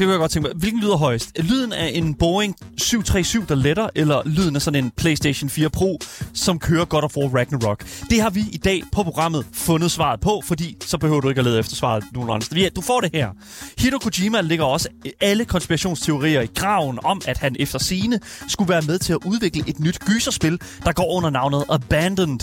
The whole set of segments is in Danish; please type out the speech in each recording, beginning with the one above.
Det kunne jeg godt tænke mig. Hvilken lyder højst? Lyden af en Boeing 737, der letter, eller lyden af sådan en PlayStation 4 Pro, som kører God of War Ragnarok? Det har vi i dag på programmet fundet svaret på, fordi så behøver du ikke at lede efter svaret nogen andre steder. Du får det her. Hideo Kojima ligger også alle konspirationsteorier i graven om, at han efter sine skulle være med til at udvikle et nyt gyserspil, der går under navnet Abandoned.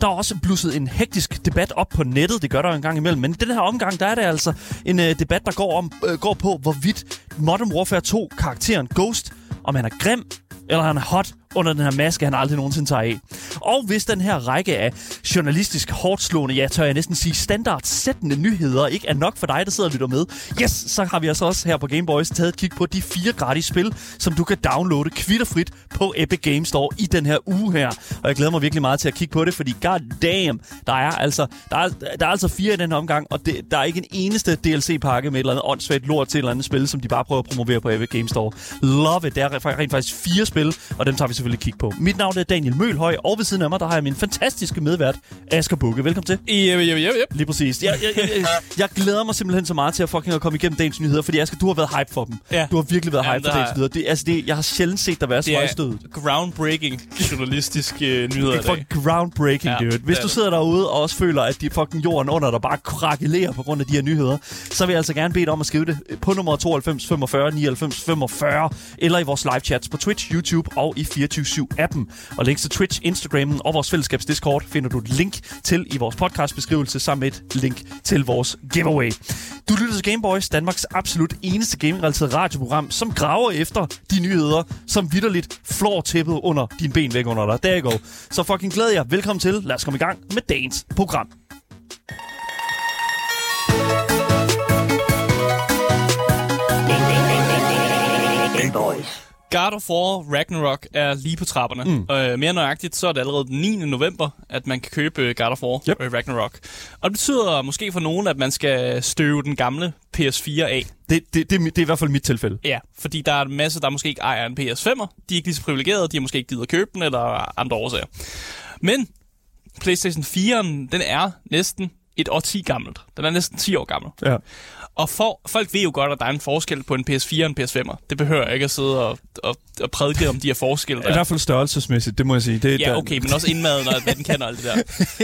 Der er også blusset en hektisk debat op på nettet, det gør der jo en gang imellem, men i den her omgang, der er det altså en øh, debat, der går, om, øh, går på, hvorvidt Modern Warfare 2 karakteren Ghost, om han er grim, eller han er hot under den her maske, han aldrig nogensinde tager af. Og hvis den her række af journalistisk hårdslående, ja, tør jeg næsten sige standardsættende nyheder, ikke er nok for dig, der sidder og lytter med, yes, så har vi altså også her på Gameboys taget et kig på de fire gratis spil, som du kan downloade kvitterfrit på Epic Games Store i den her uge her. Og jeg glæder mig virkelig meget til at kigge på det, fordi god damn, der er altså, der er, der er altså fire i den her omgang, og det, der er ikke en eneste DLC-pakke med et eller andet åndssvagt lort til et eller andet spil, som de bare prøver at promovere på Epic Games Store. Love it. Der er rent faktisk fire spil, og dem tager vi selvfølgelig kig på. Mit navn er Daniel Mølhøj, og ved siden af mig, der har jeg min fantastiske medvært, Asger Bukke. Velkommen til. Yep, yep, yep. Lige præcis. Jeg, jeg, jeg, jeg, glæder mig simpelthen så meget til at fucking at komme igennem dagens nyheder, fordi Asger, du har været hype for dem. Ja. Du har virkelig været Jamen, hype for dagens nyheder. Det, altså, det, jeg har sjældent set dig være så højstød. groundbreaking journalistisk øh, nyheder Det er fucking groundbreaking, Ja, dude. Hvis du sidder derude og også føler, at de fucking jorden under dig bare krakelerer på grund af de her nyheder, så vil jeg altså gerne bede dig om at skrive det på nummer 92 45 99 45, eller i vores live chats på Twitch, YouTube og i 24-7-appen. Og links til Twitch, Instagram og vores fællesskabs Discord finder du et link til i vores podcastbeskrivelse, sammen med et link til vores giveaway. Du lytter til Gameboys, Danmarks absolut eneste gaming-relateret radioprogram, som graver efter de nyheder, som vidderligt flår tæppet under din ben væk under dig. Der you go. Så fucking glæder jeg. Velkommen til. Lad os komme i gang med dagens program. Boys. God of War Ragnarok er lige på trapperne. Mm. Øh, mere nøjagtigt, så er det allerede den 9. november, at man kan købe God of War Yep. yep. Ragnarok. Og det betyder måske for nogen, at man skal støve den gamle PS4 af. Det, det, det, det er i hvert fald mit tilfælde. Ja, fordi der er en masse, der måske ikke ejer en PS5'er. De er ikke lige så privilegerede, de har måske ikke givet at købe den, eller andre årsager. Men PlayStation 4'eren, den er næsten et år 10 gammelt. Den er næsten 10 år gammel. Ja. Og for, folk ved jo godt, at der er en forskel på en PS4 og en PS5'er. Det behøver jeg ikke at sidde og, og, og prædike om de her forskelle. I Der. hvert fald størrelsesmæssigt, det må jeg sige. Det, Ja, der- okay, men også indmaden og hvad den kan og alt det der.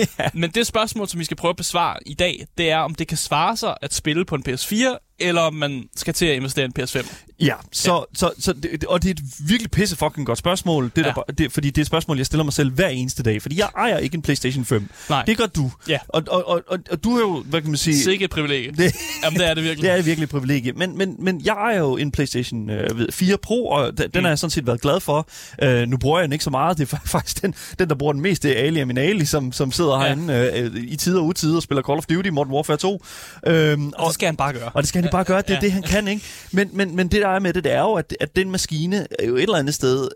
ja. Men det spørgsmål, som vi skal prøve at besvare i dag, det er, om det kan svare sig at spille på en PS4, eller om man skal til at investere i en PS5. Ja, så, så, så det, og det er et virkelig pisse fucking godt spørgsmål, det, ja. Ja. der, det, fordi det er et spørgsmål, jeg stiller mig selv hver eneste dag, fordi jeg ejer ikke en PlayStation 5. Nej. Det gør du. Ja. Og, og, og, og, og du har jo, hvad kan man sige... Sikke et privilegie. Det, Jamen, det er det virkelig. det er virkelig et privilegie. Men, men, men jeg ejer jo en PlayStation øh, ved 4 Pro, og den, den har jeg sådan set været glad for. Øh, nu bruger jeg den ikke så meget. Det er fa- faktisk den, den der bruger den mest, det er Ali Aminali, som, som sidder Ja. herinde øh, i tider og utider og spiller Call of Duty, Modern Warfare 2. Øhm, Og det skal han bare gøre. og det skal jo bare gøre, det er Ja. det, han kan, ikke? Men, men, men det, der er med det, det er jo, at, at den maskine er jo et eller andet sted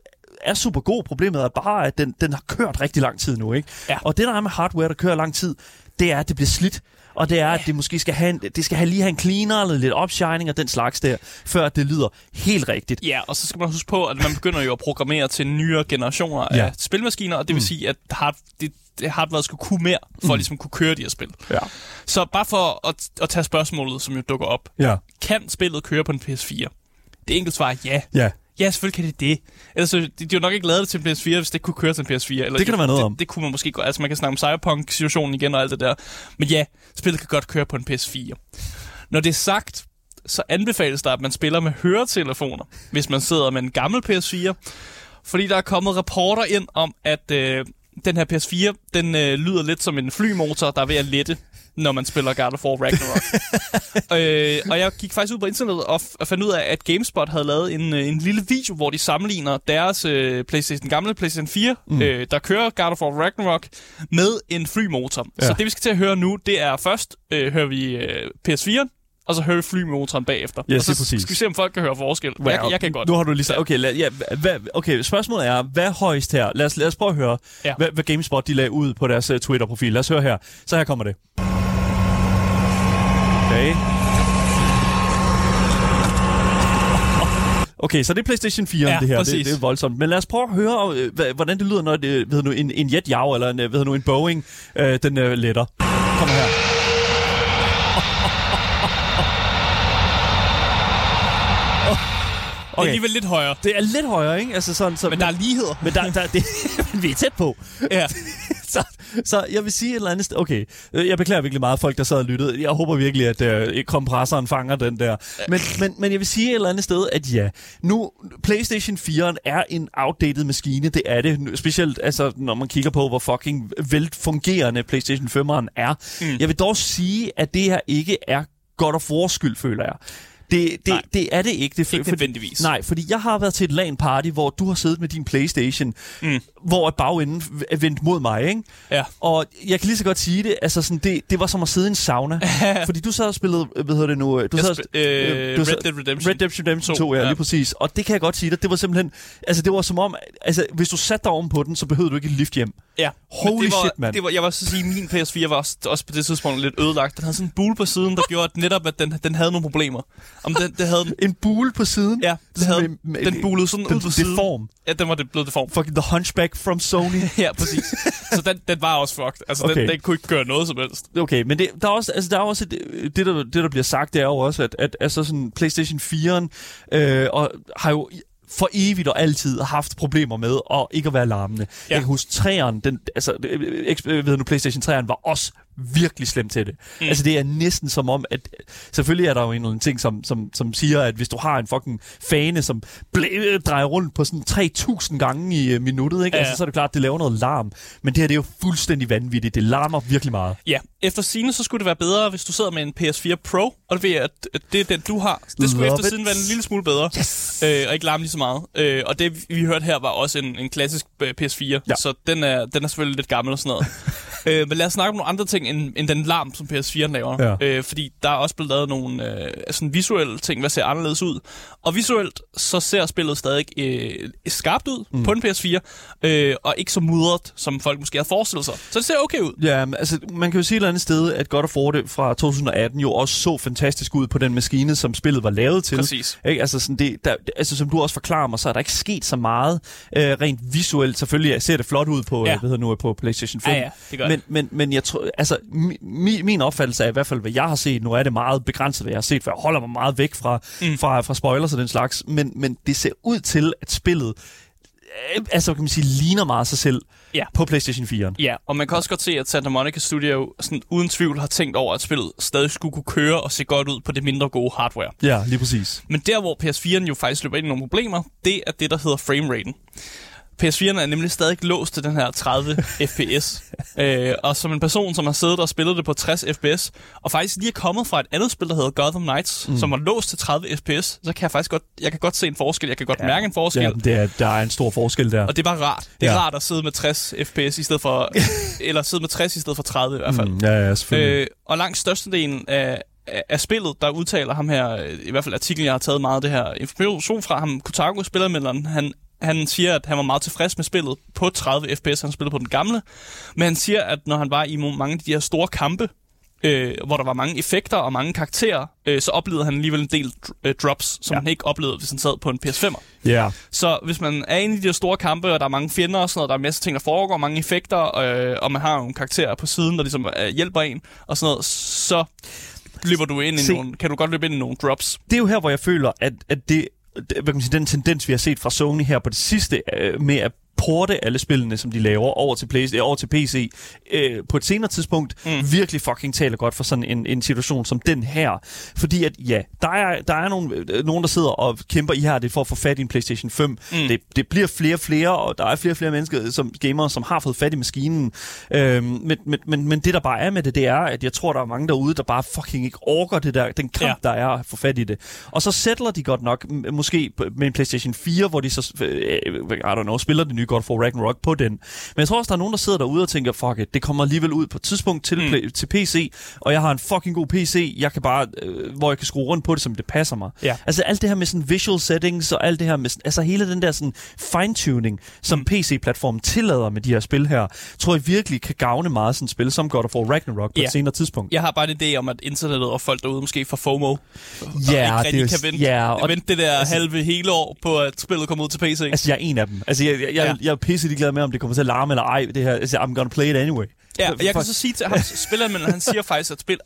er super god. Problemet er bare, at den, den har kørt rigtig lang tid nu, ikke? Ja. Og det, der er med hardware, der kører lang tid, det er, at det bliver slidt. Og det er, at det måske skal have, en, det skal have lige have en cleaner eller lidt opshining og den slags der, før det lyder helt rigtigt. Ja, og så skal man huske på, at man begynder jo at programmere til nyere generationer Ja. af spilmaskiner, og det vil Mm. sige, at hard, det, det hardware skulle kunne mere, for Mm. at ligesom kunne køre de her spil. Ja. Så bare for at, at tage spørgsmålet, som jo dukker op. Ja. Kan spillet køre på en PS4? Det enkelt svar er ja. Ja. Ja, selvfølgelig kan det det. Ellers, så- de, de jo nok ikke lavet det til en PS4, hvis det kunne køre til en PS4. Eller, Det kan der være noget det, om. Det kunne man måske godt. Altså, man kan snakke om Cyberpunk-situationen igen og alt det der. Men ja, spillet kan godt køre på en PS4. Når det er sagt, så anbefales der, at man spiller med høretelefoner, hvis man sidder med en gammel PS4. Fordi der er kommet rapporter ind om, at øh, den her PS4, den øh, lyder lidt som en flymotor, der er ved at lette, når man spiller God of War Ragnarok. øh, og jeg gik faktisk ud på internettet og, f- og fandt ud af, at GameSpot havde lavet en, øh, en lille video, hvor de sammenligner deres øh, PlayStation, gamle PlayStation 4, mm. øh, der kører God of War Ragnarok, med en flymotor. Ja. Så det, vi skal til at høre nu, det er først øh, hører vi øh, PS4'en, og så hører vi flymotoren bagefter. Yes, og så præcis. skal vi se, om folk kan høre forskel. Well, jeg, jeg kan godt. Nu har du lige sagt, okay, lad, ja, hvad, okay, spørgsmålet er, hvad højst her? Lad os, lad os prøve at høre, ja. Ja. hvad, hvad GameSpot de lagde ud på deres uh, Twitter-profil. Lad os høre her. Så her kommer det. Okay. Okay, så det er PlayStation 4, Ja, det her. Det, præcis. det er voldsomt. Men lad os prøve at høre, øh, hvordan det lyder, når det, ved nu, en, en jetjager eller en, øh, ved nu, en Boeing, øh, den øh, letter. Kom her. Det er Okay. alligevel lidt højere. Det er lidt højere, ikke? Altså sådan, så, Men der er ligheder. men der, der, det, men vi er tæt på. Ja. så, så jeg vil sige et eller andet sted. Okay, jeg beklager virkelig meget folk, der sad og lyttede. Jeg håber virkelig, at øh, kompressoren fanger den der. Men, men, men jeg vil sige et eller andet sted, at ja, nu PlayStation 4 er en outdated maskine. Det er det. Specielt altså, når man kigger på, hvor fucking velfungerende PlayStation 5'eren er. Mm. Jeg vil dog sige, at det her ikke er godt og forskyld, føler jeg. Det, Nej. det, det er det ikke. Det, Ikke for- nødvendigvis. Nej, fordi jeg har været til et LAN-party, hvor du har siddet med din Playstation, mm. hvor bagenden er vendt mod mig, ikke? Ja. Og jeg kan lige så godt sige det, altså sådan, det, det var som at sidde i en sauna. fordi du sad og spillede, hvad hedder det nu? Du Jeg sad, sp- øh, du sad- Red Dead Redemption Red Dead Redemption 2, 2, ja, ja. lige præcis. Og det kan jeg godt sige dig, det var simpelthen, altså det var som om, altså hvis du satte dig oven på den, så behøvede du ikke et lift hjem. Ja. Holy det var, shit, mand. Det var, jeg vil så sige, min PS4 var også, også på det tidspunkt lidt ødelagt. Den havde sådan en bule på siden, der gjorde at netop, at den, den havde nogle problemer. Om den, det havde den. En bule på siden. Ja, den, Sådan havde, med- med- den bulede sådan den, ud på siden. Deform. Ja, den var det blevet deform. Fucking The Hunchback from Sony. Ja, præcis. Så den, den var også fucked. Altså, okay. Den, den kunne ikke gøre noget som helst. Okay, men det, der er også, altså, der er også et, det, der, det, der bliver sagt, det er jo også, at, at altså sådan PlayStation 4 øh, og har jo for evigt og altid haft problemer med at ikke at være larmende. Ja. Jeg kan huske, 3'eren, den, altså, øh, eks- øh, ved nu, PlayStation 3'eren var også virkelig slemt til det. Mm. Altså, det er næsten som om, at selvfølgelig er der jo en eller anden ting, som, som, som siger, at hvis du har en fucking fane, som blæ- drejer rundt på sådan 3000 gange i øh, minuttet, ikke? Ja. Altså, så er det klart, at det laver noget larm. Men det her, det er jo fuldstændig vanvittigt. Det larmer virkelig meget. Ja, efter sine så skulle det være bedre, hvis du sidder med en PS4 Pro, og det ved jeg, at det er den, du har. Det skulle Love efter siden være en lille smule bedre, Yes! øh, og ikke larme lige så meget. Øh, og det, vi hørte her, var også en, en klassisk øh, PS4, Ja. så den er, den er selvfølgelig lidt gammel og sådan noget. øh, men lad os snakke om nogle andre ting, end, end den larm, som PS4 laver. Ja. Øh, fordi der er også blevet lavet nogle øh, sådan visuelle ting, hvad ser anderledes ud. Og visuelt, så ser spillet stadig øh, skarpt ud mm. på en PS4, øh, og ikke så mudret, som folk måske havde forestillet sig. Så det ser okay ud. Ja, men altså, man kan jo sige et eller andet sted, at God of War det fra 2018 jo også så fantastisk ud på den maskine, som spillet var lavet til. Præcis. Ikke? Altså, sådan det, der, altså, som du også forklarer mig, så er der ikke sket så meget øh, rent visuelt. Selvfølgelig ser det flot ud på, Ja. ja. hvad hedder nu, på PlayStation 5. Ja, ja, det gør men, men, men jeg tror, altså, mi, min opfattelse af i hvert fald, hvad jeg har set, nu er det meget begrænset, hvad jeg har set, for jeg holder mig meget væk fra, mm. fra, fra spoilers og den slags, men, men det ser ud til, at spillet øh, altså, kan man sige, ligner meget sig selv Ja. på PlayStation 4. Ja, og man kan også godt se, at Santa Monica Studio sådan, uden tvivl har tænkt over, at spillet stadig skulle kunne køre og se godt ud på det mindre gode hardware. Ja, lige præcis. Men der, hvor PS4'en jo faktisk løber ind i nogle problemer, det er det, der hedder frameraten. PS4'en er nemlig stadig låst til den her 30 fps. Øh, og som en person, som har siddet og spillet det på 60 fps, og faktisk lige er kommet fra et andet spil, der hedder Gotham Knights, mm. som var låst til 30 fps, så kan jeg faktisk godt, jeg kan godt se en forskel. Jeg kan godt ja. mærke en forskel. Ja, det er, der er en stor forskel der. Og det er bare rart. Det er ja. Rart at sidde med 60 fps i stedet for... eller sidde med 60 i stedet for 30 i hvert fald. Mm, ja, ja, selvfølgelig. Øh, og langt størstedelen af, af, spillet, der udtaler ham her, i hvert fald artiklen, jeg har taget meget af det her information fra ham, Kotaku spillermelderen, han, han siger, at han var meget tilfreds med spillet på 30 fps, han spillede på den gamle, men han siger, at når han var i mange af de her store kampe, øh, hvor der var mange effekter og mange karakterer, øh, så oplevede han alligevel en del øh, drops, som ja. Han ikke oplevede, hvis han sad på en PS5'er. Ja, Så hvis man er inde i de her store kampe, og der er mange fjender og sådan noget, der er en masse ting, der foregår, mange effekter, øh, og man har nogle karakterer på siden, der ligesom øh, hjælper en, og sådan noget, så løber du ind i Se. nogle, kan du godt løbe ind i nogle drops. det er jo her, hvor jeg føler, at, at det- hvad kan man sige, den tendens, vi har set fra Sony her på det sidste, øh, med at porte alle spillene, som de laver, over til, Play, øh, over til PC, øh, på et senere tidspunkt, mm. virkelig fucking taler godt for sådan en, en situation som den her. Fordi at, ja, der er, der er nogen, øh, nogen, der sidder og kæmper i her det for at få fat i en PlayStation 5. Mm. Det, det bliver flere og flere, og der er flere og flere mennesker, som gamere, som har fået fat i maskinen. Øhm, men, men, men, men det, der bare er med det, det er, at jeg tror, der er mange derude, der bare fucking ikke orker det der, den kamp, Ja. der er at få fat i det. Og så sætter de godt nok, måske med en PlayStation 4, hvor de så, øh, I don't know, spiller det nye God of War Ragnarok på den. Men jeg tror også, der er nogen, der sidder derude og tænker, fuck it, det kommer alligevel ud på et tidspunkt til, mm. til PC, og jeg har en fucking god PC, jeg kan bare, øh, hvor jeg kan skrue rundt på det, som det passer mig. Ja. Altså alt det her med sådan visual settings, og alt det her med, sådan- altså hele den der sådan fine-tuning, som mm. PC-platformen tillader med de her spil her, tror jeg virkelig kan gavne meget sådan et spil som God of War Ragnarok på Ja. et senere tidspunkt. Jeg har bare en idé om, at internettet og folk derude måske får FOMO. og Ja, ikke rigtig det kan vente, ja, og, og- vente det der altså- halve hele år på, at spillet kommer ud til PC. Altså, jeg er en af dem. Altså, jeg, jeg, jeg, Ja. Jeg er pisse glad med, om det kommer til at larme eller ej, det her. Altså, I'm gonna play it anyway. Ja, og jeg kan For- så sige til ham, spilleranmelderen, han siger faktisk, at, spil,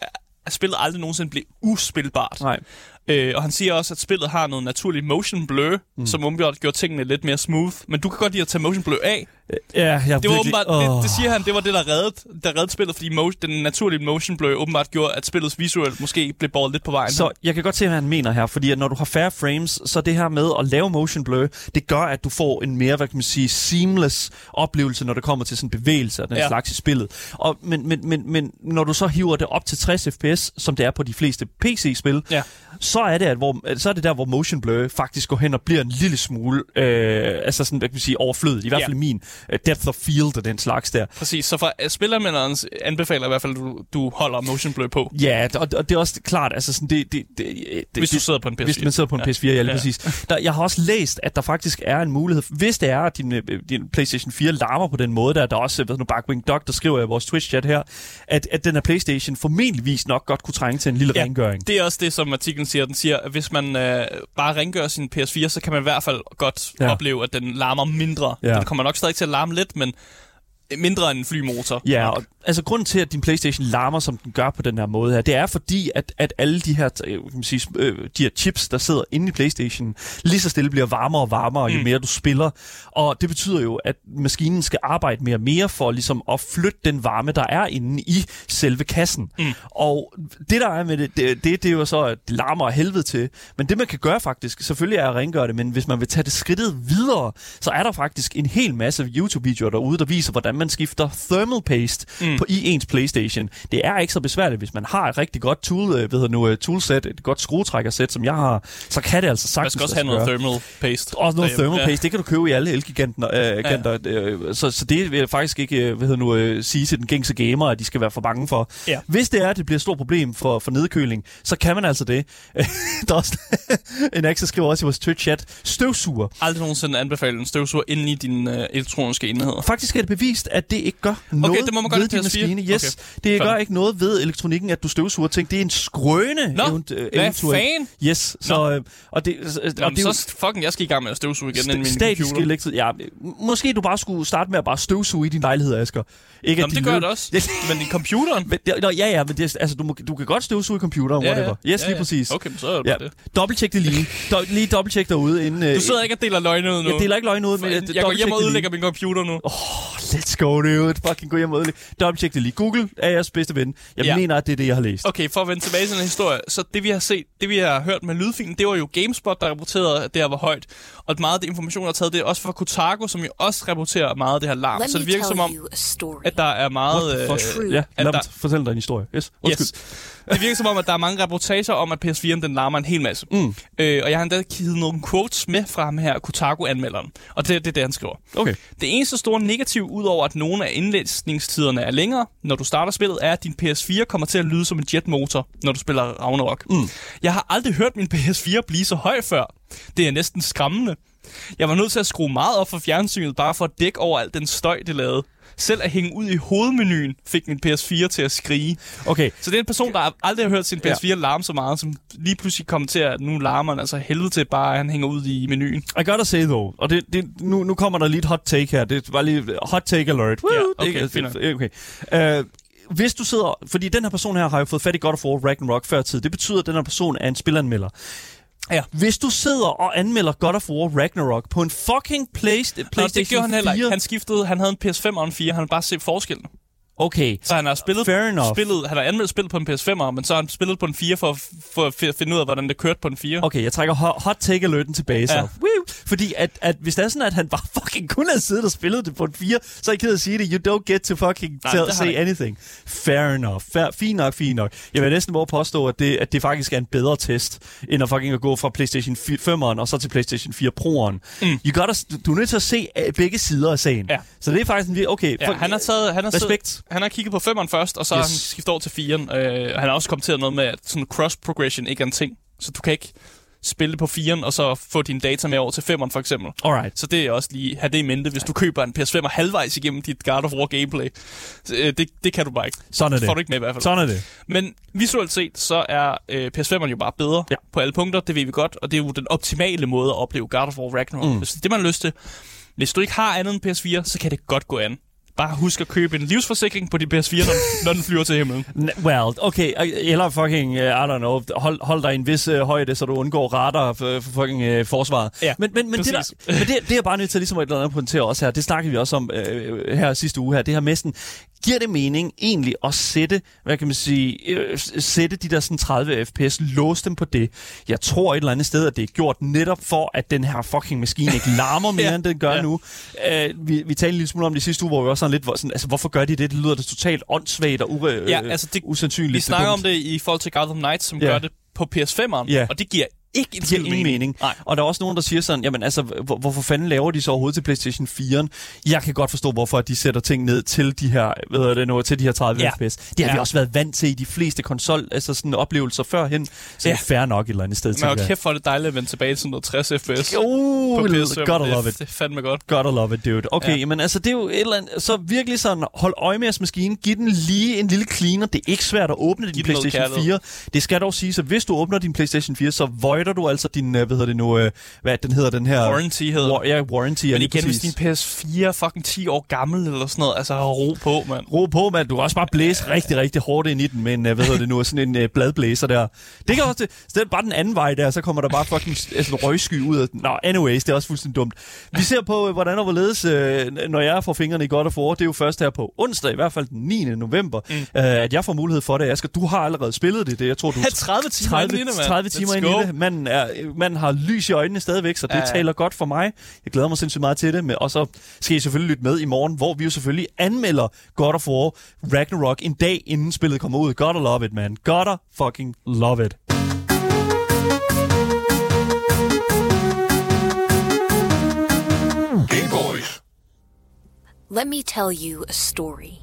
at spillet aldrig nogensinde blev uspilbart. Nej. Øh, og han siger også, at spillet har noget naturligt motion blur, mm. som umiddelbart gjorde tingene lidt mere smooth. Men du kan godt lide at tage motion blur af. Ja, jeg Det var virkelig, åbenbart, åh. det, det, siger han, det var det, der reddede, der reddede spillet, fordi mo- den naturlige motion blur åbenbart gjorde, at spillets visuelt måske blev båret lidt på vejen. Så jeg kan godt se, hvad han mener her, fordi at når du har færre frames, så det her med at lave motion blur, det gør, at du får en mere, hvad kan man sige, seamless oplevelse, når det kommer til sådan bevægelse og den Ja. ja. slags i spillet. Og, men, men, men, men når du så hiver det op til 60 fps, som det er på de fleste PC-spil, Ja. så er det, at hvor, så er det der, hvor motion blur faktisk går hen og bliver en lille smule, øh, altså sådan, hvad kan man sige, overflødet. I hvert Ja. fald min øh, depth of field og den slags der. Præcis, så fra spillermænderens anbefaler i hvert fald, at du, du holder motion blur på, Ja, og, og det er også klart, altså sådan, det, det, det, det hvis du sidder på en PS4. Hvis man sidder på en Ja. PS4, ja, lige Ja. præcis. Der, jeg har også læst, at der faktisk er en mulighed, hvis det er, at din, øh, din PlayStation 4 larmer på den måde, der, der er også, hvad nu, Barkwing Dog, der skriver i vores Twitch-chat her, at, at den her PlayStation formentligvis nok godt kunne trænge til en lille Ja. rengøring. Det er også det, som artiklen siger. Den siger, at hvis man øh, bare rengør sin PS4, så kan man i hvert fald godt. Ja. opleve, at den larmer mindre. Ja. Den kommer nok stadig til at larme lidt, men mindre end en flymotor. Ja, og, altså grunden til, at din PlayStation larmer, som den gør på den her måde her, det er fordi, at, at alle de her, øh, kan man sige, øh, de her chips, der sidder inde i PlayStation, lige så stille bliver varmere og varmere, jo Mm. mere du spiller. Og det betyder jo, at maskinen skal arbejde mere og mere for ligesom at flytte den varme, der er inde i selve kassen. Mm. Og det, der er med det, det, det, det er jo så, at det larmer helvede til. Men det, man kan gøre faktisk, selvfølgelig er at rengøre det, men hvis man vil tage det skridtet videre, så er der faktisk en hel masse YouTube-videoer derude, der viser, hvordan man skifter thermal paste Mm. Mm. på i ens PlayStation. Det er ikke så besværligt, hvis man har et rigtig godt tool, øh, hedder nu, øh, toolset, et godt skruetrækkersæt, som jeg har, så kan det altså Man sagtens skal også have noget gøre. thermal paste. Også noget derhjemme. thermal paste, det kan du købe i alle elgiganter. Øh, ja. øh, så, så det vil jeg faktisk ikke øh, hvad nu, øh, sige til den gængse gamer, at de skal være for bange for. Ja. Hvis det er, at det bliver et stort problem for, for nedkøling, så kan man altså det. der er også en Axel skriver også i vores Twitch-chat, støvsuger. Aldrig nogensinde anbefale en støvsuger inde i dine øh, elektroniske enheder. Faktisk er det bevist, at det ikke gør noget det må man godt ved din PS4. maskine. Yes, Okay. det Fair. gør ikke noget ved elektronikken, at du støvsuger ting. Det er en skrøne. Nå, event- øh, hvad eventuelt. fan? Yes, så, øh, og det, og det Jamen, jo så fucking, jeg skal i gang med at støvsuge igen inden min statisk computer. elektro... Ja, måske du bare skulle starte med at bare støvsuge i din lejlighed, Asger. Ikke Jamen, at det gør løb- det også. Men i computeren? Men, det, nå, ja, ja, men det, altså, du, må, du kan godt støvsuge i computeren, whatever. Yes, lige præcis. Okay, så er det Ja, det. dobbelttjek det lige. Do, lige dobbelttjek derude, inden... øh, Du sidder ikke og deler løgne ud nu. Jeg deler ikke løgn ud, men... jeg, jeg går hjem og ødelægger min computer nu. Let's go, dude. Fucking gå hjem og ødelægge. Dobbelttjek det lige. Google er jeres bedste ven. Jeg Ja. mener, at det er det, jeg har læst. Okay, for at vende tilbage til den historie. Så det vi har set, det vi har hørt med lydfilen, det var jo GameSpot, der rapporterede, at det her var højt. Og meget af det information, der er taget, det er også fra Kotaku, som jo også rapporterer meget af det her larm. Let Så det virker som om, at der er meget... Øh, ja, at lad der- mig fortælle dig en historie. Yes, undskyld. Yes. Det virker som om, at der er mange reportager om, at PS4'en den larmer en hel masse. Mm. Øh, og jeg har endda givet nogle quotes med fra ham her, Kotaku-anmelderen. Og det, det er det, han skriver. Okay. Det eneste store negativ, udover at nogle af indlæsningstiderne er længere, når du starter spillet, er, at din PS4 kommer til at lyde som en jetmotor, når du spiller Ragnarok. Mm. Jeg har aldrig hørt min PS4 blive så høj før. Det er næsten skræmmende. Jeg var nødt til at skrue meget op for fjernsynet, bare for at dække over al den støj, det lavede. Selv at hænge ud i hovedmenuen fik min PS4 til at skrige. Okay. Så det er en person, der aldrig har hørt sin PS4 larme så meget, som lige pludselig kommer til at nu larmer han altså helvede til bare, at han hænger ud i menuen. I gotta say though, og det, det, nu, nu kommer der lige et hot take her. Det var lige hot take alert. Woo, Ja, okay, det, det, okay. Uh, hvis du sidder... Fordi den her person her har jo fået fat i God of War Ragnarok før tid. Det betyder, at den her person er en spilanmelder. Ja. Hvis du sidder og anmelder God of War Ragnarok på en fucking Playst- PlayStation Nå, det gjorde han heller 4... ikke. Han skiftede, han havde en PS5 og en 4, han ville bare se forskellen. Okay. Så han har spillet, Fair enough. spillet, han har anmeldt spillet på en PS5'er, men så har han spillet på en 4 for, for at fi- finde ud af, hvordan det kørte på en 4. Okay, jeg trækker hot, hot take alerten tilbage så. Ja. Woo! Fordi at, at hvis det er sådan, at han bare fucking kun havde siddet og spillet det på en 4, så er jeg ked af at sige det. You don't get to fucking Nej, tell, say anything. Fair enough. Fair, fint nok, fint nok. Jeg vil næsten våge påstå, at det, at det faktisk er en bedre test, end at fucking at gå fra PlayStation 5'eren og så til PlayStation 4 Pro'eren. Mm. You gotta, du er nødt til at se øh, begge sider af sagen. Ja. Så det er faktisk en okay. Ja, han har taget, han har Respekt. Han har kigget på 5'eren først, og så yes. har han skiftet over til 4'eren. Øh, han har også kommenteret noget med, at sådan cross progression ikke er en ting. Så du kan ikke spille på 4'eren, og så få dine data med over til 5'eren for eksempel. Alright. Så det er også lige, have det i mente, hvis du køber en PS5 halvvejs igennem dit God of War gameplay. Så, øh, det, det kan du bare ikke. Sådan er det. får du ikke med i hvert fald. Sådan er det. Men visuelt set, så er øh, PS5'eren jo bare bedre ja. på alle punkter, det ved vi godt, og det er jo den optimale måde at opleve God of War Ragnarok. Mm. Hvis det er det, man har lyst til. Hvis du ikke har andet end PS4, så kan det godt gå an. Bare husk at købe en livsforsikring på din PS4, når, når den flyver til himlen. Well, okay, eller fucking, uh, I don't know, hold, hold dig i en vis uh, højde, så du undgår radar for, for fucking uh, forsvaret. Ja, men men, men, det, der, men det, det er bare nødt til ligesom et eller andet pointere også her. Det snakkede vi også om uh, her sidste uge her. Det her med sådan, giver det mening egentlig at sætte, hvad kan man sige, øh, sætte de der sådan 30 fps, låse dem på det. Jeg tror et eller andet sted, at det er gjort netop for, at den her fucking maskine ikke larmer mere, Ja, end den gør ja. nu. Uh, vi, vi talte en lille smule om det sidste uge, hvor vi også sådan lidt, hvor, sådan, altså hvorfor gør de det? Det lyder da totalt åndssvagt og ure, Ja, altså det- usandsynligt. Vi snakker om det i forhold til Gotham Knights, som ja. gør det på PS5'eren, Ja. og det giver ikke en giver ingen mening. Nej. Og der er også nogen, der siger sådan, jamen altså, hvor, hvorfor fanden laver de så overhovedet til PlayStation 4'eren? Jeg kan godt forstå, hvorfor de sætter ting ned til de her, hvad hedder det nu, til de her 30 Ja. fps. Det har ja. vi også været vant til i de fleste konsol, altså sådan oplevelser førhen. Så ja. Det er fair nok et eller andet sted, Men jeg. kæft for det dejligt at vende tilbage til noget 60 fps. Oh, på PS5. gotta det, love it. Det er fandme godt. Gotta love it, dude. Okay, ja. Men altså, det er jo et eller andet... Så virkelig sådan, hold øje med jeres maskine. Giv den lige en lille cleaner. Det er ikke svært at åbne din Giv PlayStation 4. kærlighed. Det skal dog sige, så hvis du åbner din PlayStation 4, så voider du altså din, øh, hvad hedder det nu, øh, hvad den hedder, den her... Warranty hedder War, ja, warranty. Men igen, hvis din PS4 er fucking 10 år gammel eller sådan noget, altså ro på, mand. Ro på, mand. Du kan også bare blæse rigtig, rigtig hårdt ind i den med øh, hvad hedder det nu, sådan en bladblæser der. Det kan også, det, er bare den anden vej der, så kommer der bare fucking altså, røgsky ud af den. Nå, anyways, det er også fuldstændig dumt. Vi ser på, hvordan og hvorledes, øh, når jeg får fingrene i godt og for. Det er jo først her på onsdag, i hvert fald den 9. november, mm. øh, at jeg får mulighed for det. Asger, du har allerede spillet det. det jeg tror, du Ha' 30 timer 30, inde i det, mand. 30 Let's timer ind i det. Manden, er, manden har lys i øjnene stadigvæk, så det Ja, taler godt for mig. Jeg glæder mig sindssygt meget til det. Men, og så skal I selvfølgelig lytte med i morgen, hvor vi jo selvfølgelig anmelder God of War Ragnarok en dag inden spillet kommer ud. Gotta love it, man. Gotta fucking love it. Let me tell you a story.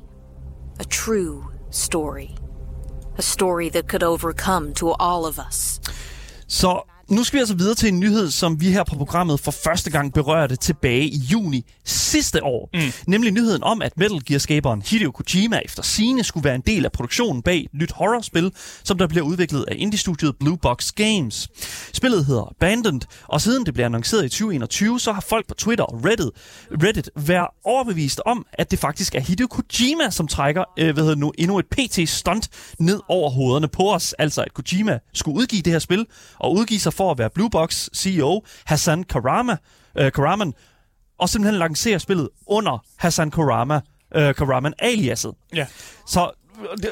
A true story. A story that could overcome to all of us. Så nu skal vi altså videre til en nyhed, som vi her på programmet for første gang berørte tilbage i juni sidste år. Mm. Nemlig nyheden om, at Metal Gear-skaberen Hideo Kojima efter sine skulle være en del af produktionen bag et nyt horrorspil, som der bliver udviklet af indie-studiet Blue Box Games. Spillet hedder Abandoned, og siden det blev annonceret i 2021, så har folk på Twitter og Reddit, Reddit været overbevist om, at det faktisk er Hideo Kojima, som trækker øh, hvad hedder nu, endnu et PT-stunt ned over hovederne på os. Altså at Kojima skulle udgive det her spil, og udgive sig for at være Blue Box CEO Hassan Karama, øh, Karaman, og simpelthen lancere spillet under Hassan Karama, øh, Karaman aliaset. Ja. Så, det,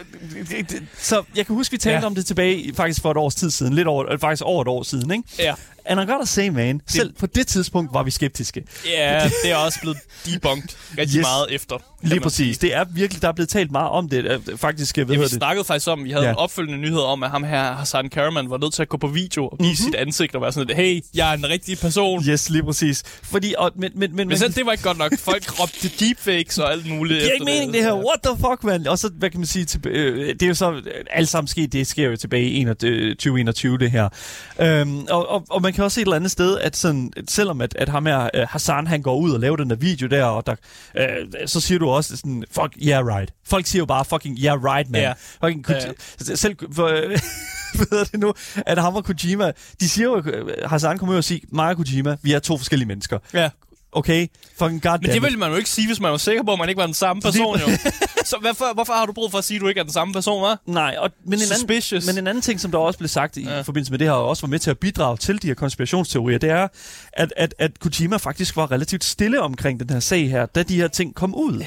det, det, så jeg kan huske, vi talte ja. Om det tilbage faktisk for et års tid siden. Lidt over, øh, faktisk over et år siden, ikke? Ja. And I gotta say, man, selv på det tidspunkt var vi skeptiske. Ja, det er også blevet debunked rigtig yes. meget efter. Lige præcis. Det er virkelig, der er blevet talt meget om det. øh, Faktisk, hvad Ja, vi det? snakkede faktisk om, vi havde Ja. en opfølgende nyhed om, at ham her, Hassan Karaman, var nødt til at gå på video og vise mm-hmm. sit ansigt og være sådan lidt, hey, jeg er en rigtig person. Yes, lige præcis. Fordi, og, men, men, men, Men selv det var ikke godt nok. Folk råbte deepfakes og alt muligt. det er ikke meningen, det her. What the fuck, man? Og så, hvad kan man sige, til, øh, det er jo så, øh, alt sammen sket, det sker jo tilbage i 21 2021, det her. Øhm, og, og, og, man kan også se et eller andet sted, at sådan, selvom at, at ham her, øh, Hassan, han går ud og laver den der video der, og der, øh, så siger du også sådan, fuck, yeah, right. Folk siger jo bare, fucking, yeah, right, man. Ja. Fucking, Ja, ja. Selv, for, hedder det nu, at ham og Kojima, de siger jo, øh, Hassan kommer jo og siger, mig og Kojima, vi er to forskellige mennesker. Ja. Okay? Fucking goddamn Men det ville man jo ikke sige, hvis man var sikker på, at man ikke var den samme person, jo. Så hvorfor, hvorfor har du brug for at sige, at du ikke er den samme person, hva'? Nej, og, men, en anden, men en anden ting, som der også blev sagt i. Ja. forbindelse med det her, og også var med til at bidrage til de her konspirationsteorier, det er, at, at, at Kojima faktisk var relativt stille omkring den her sag her, da de her ting kom ud. Ja.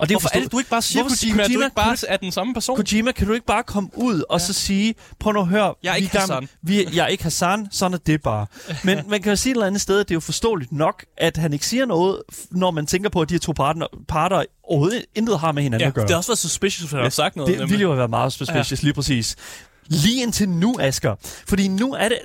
Og det er Hvorfor er det, du ikke bare siger, Hvorfor Kojima, at du Kojima, ikke bare er den samme person? Kojima, kan du ikke bare komme ud og ja. så sige, prøv nu at høre, Jeg er vi ikke gammel- Hassan." Vi, jeg er ikke Hassan, sådan er det bare. Men man kan jo sige et eller andet sted, at det er jo forståeligt nok, at han ikke siger noget, når man tænker på, at de her to parter, parter overhovedet intet har med hinanden ja, at gøre. det har også været suspicious, at han har sagt noget. Det nemlig. ville jo have været meget suspicious, ja. lige præcis. Lige indtil nu, Asger. Fordi nu er det,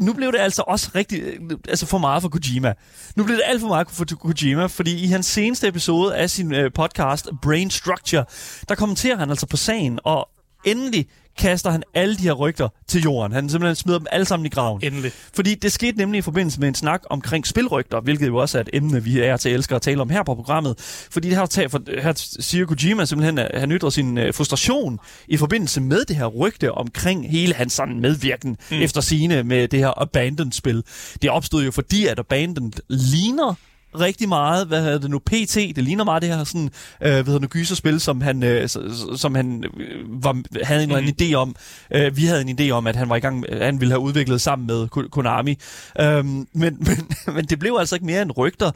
nu blev det altså også rigtig, altså for meget for Kojima. Nu blev det alt for meget for Kojima, fordi i hans seneste episode af sin øh, podcast, Brain Structure, der kommenterer han altså på sagen, og endelig kaster han alle de her rygter til jorden. Han simpelthen smider dem alle sammen i graven. Endelig. Fordi det skete nemlig i forbindelse med en snak omkring spilrygter, hvilket jo også er et emne, vi er til elsker at tale om her på programmet. Fordi det her, for, her siger Kojima simpelthen, at han ytrer sin øh, frustration i forbindelse med det her rygte omkring hele hans sådan medvirken mm. efter sine med det her Abandoned-spil. Det opstod jo fordi, at Abandoned ligner rigtig meget, hvad hedder det nu, PT, det ligner meget det her sådan, øh, hvad hedder det, gyserspil, som han, øh, som han øh, var, havde en eller anden idé om. Øh, vi havde en idé om, at han var i gang, med- han ville have udviklet sammen med Ko- Konami. Øhm, men, men, men det blev altså ikke mere end rygter.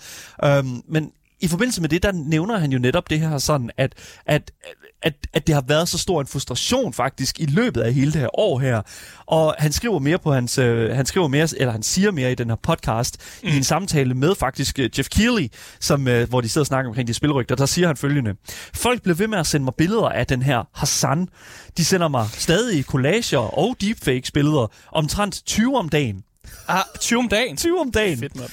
Øhm, men i forbindelse med det, der nævner han jo netop det her sådan, at, at, at, at det har været så stor en frustration faktisk i løbet af hele det her år her. Og han skriver mere på hans, øh, han skriver mere, eller han siger mere i den her podcast, mm. i en samtale med faktisk øh, Jeff Keighley, som, øh, hvor de sidder og snakker omkring de spilrygter, der siger han følgende. Folk bliver ved med at sende mig billeder af den her Hassan. De sender mig stadig collager og deepfakes-billeder, omtrent 20 om dagen. Ah, 20 om dagen. 20 om dagen. Fedt, mand.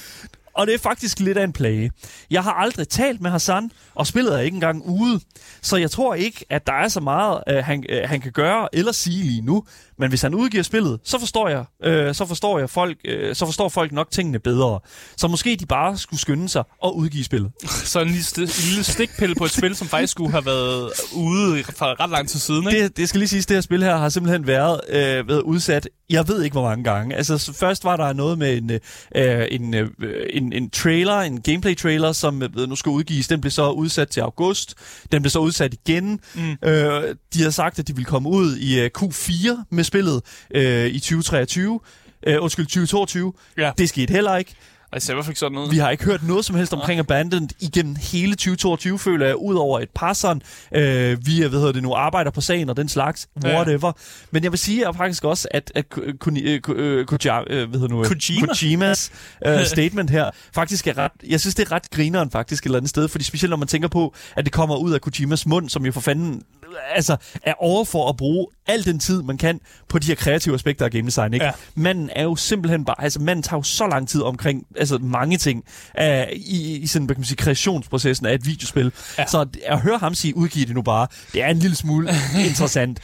Og det er faktisk lidt af en plage. Jeg har aldrig talt med Hassan, og spillet er ikke engang ude. Så jeg tror ikke, at der er så meget, øh, han, øh, han kan gøre eller sige lige nu. Men hvis han udgiver spillet, så forstår jeg, øh, så forstår jeg folk, øh, så forstår folk nok tingene bedre. Så måske de bare skulle skynde sig og udgive spillet. Så en lille, en lille stikpille på et spil, som faktisk skulle have været ude for ret lang tid siden, ikke? Det, det skal lige siges, det her spil her har simpelthen været, øh, været udsat, jeg ved ikke hvor mange gange. Altså så først var der noget med en, øh, en, øh, en, en trailer, en gameplay trailer, som øh, nu skal udgives. Den blev så udsat til august. Den blev så udsat igen. Mm. Øh, de har sagt, at de ville komme ud i øh, Q4 med spillet øh, i 2023. Øh, undskyld, 2022. Ja. Det skete heller ikke. Ser i hvert fald sådan ud. Vi har ikke hørt noget som helst omkring Abandoned igennem hele 2022, føler jeg, ud over et par sådan, øh, vi hvad hedder det nu, arbejder på sagen og den slags, Ja. whatever. Men jeg vil sige at faktisk også, at, at øh, øh, øh, øh? Kojimas øh, statement her, faktisk er ret, jeg synes det er ret grineren faktisk et eller andet sted, fordi specielt når man tænker på, at det kommer ud af Kojimas mund, som jo for fanden altså, er over for at bruge al den tid, man kan på de her kreative aspekter af game design. Ikke? Ja. Manden er jo simpelthen bare, altså manden tager jo så lang tid omkring altså mange ting uh, i, i sådan, hvad kan man sige, kreationsprocessen af et videospil. Ja. Så at høre ham sige, udgiv det nu bare, det er en lille smule interessant.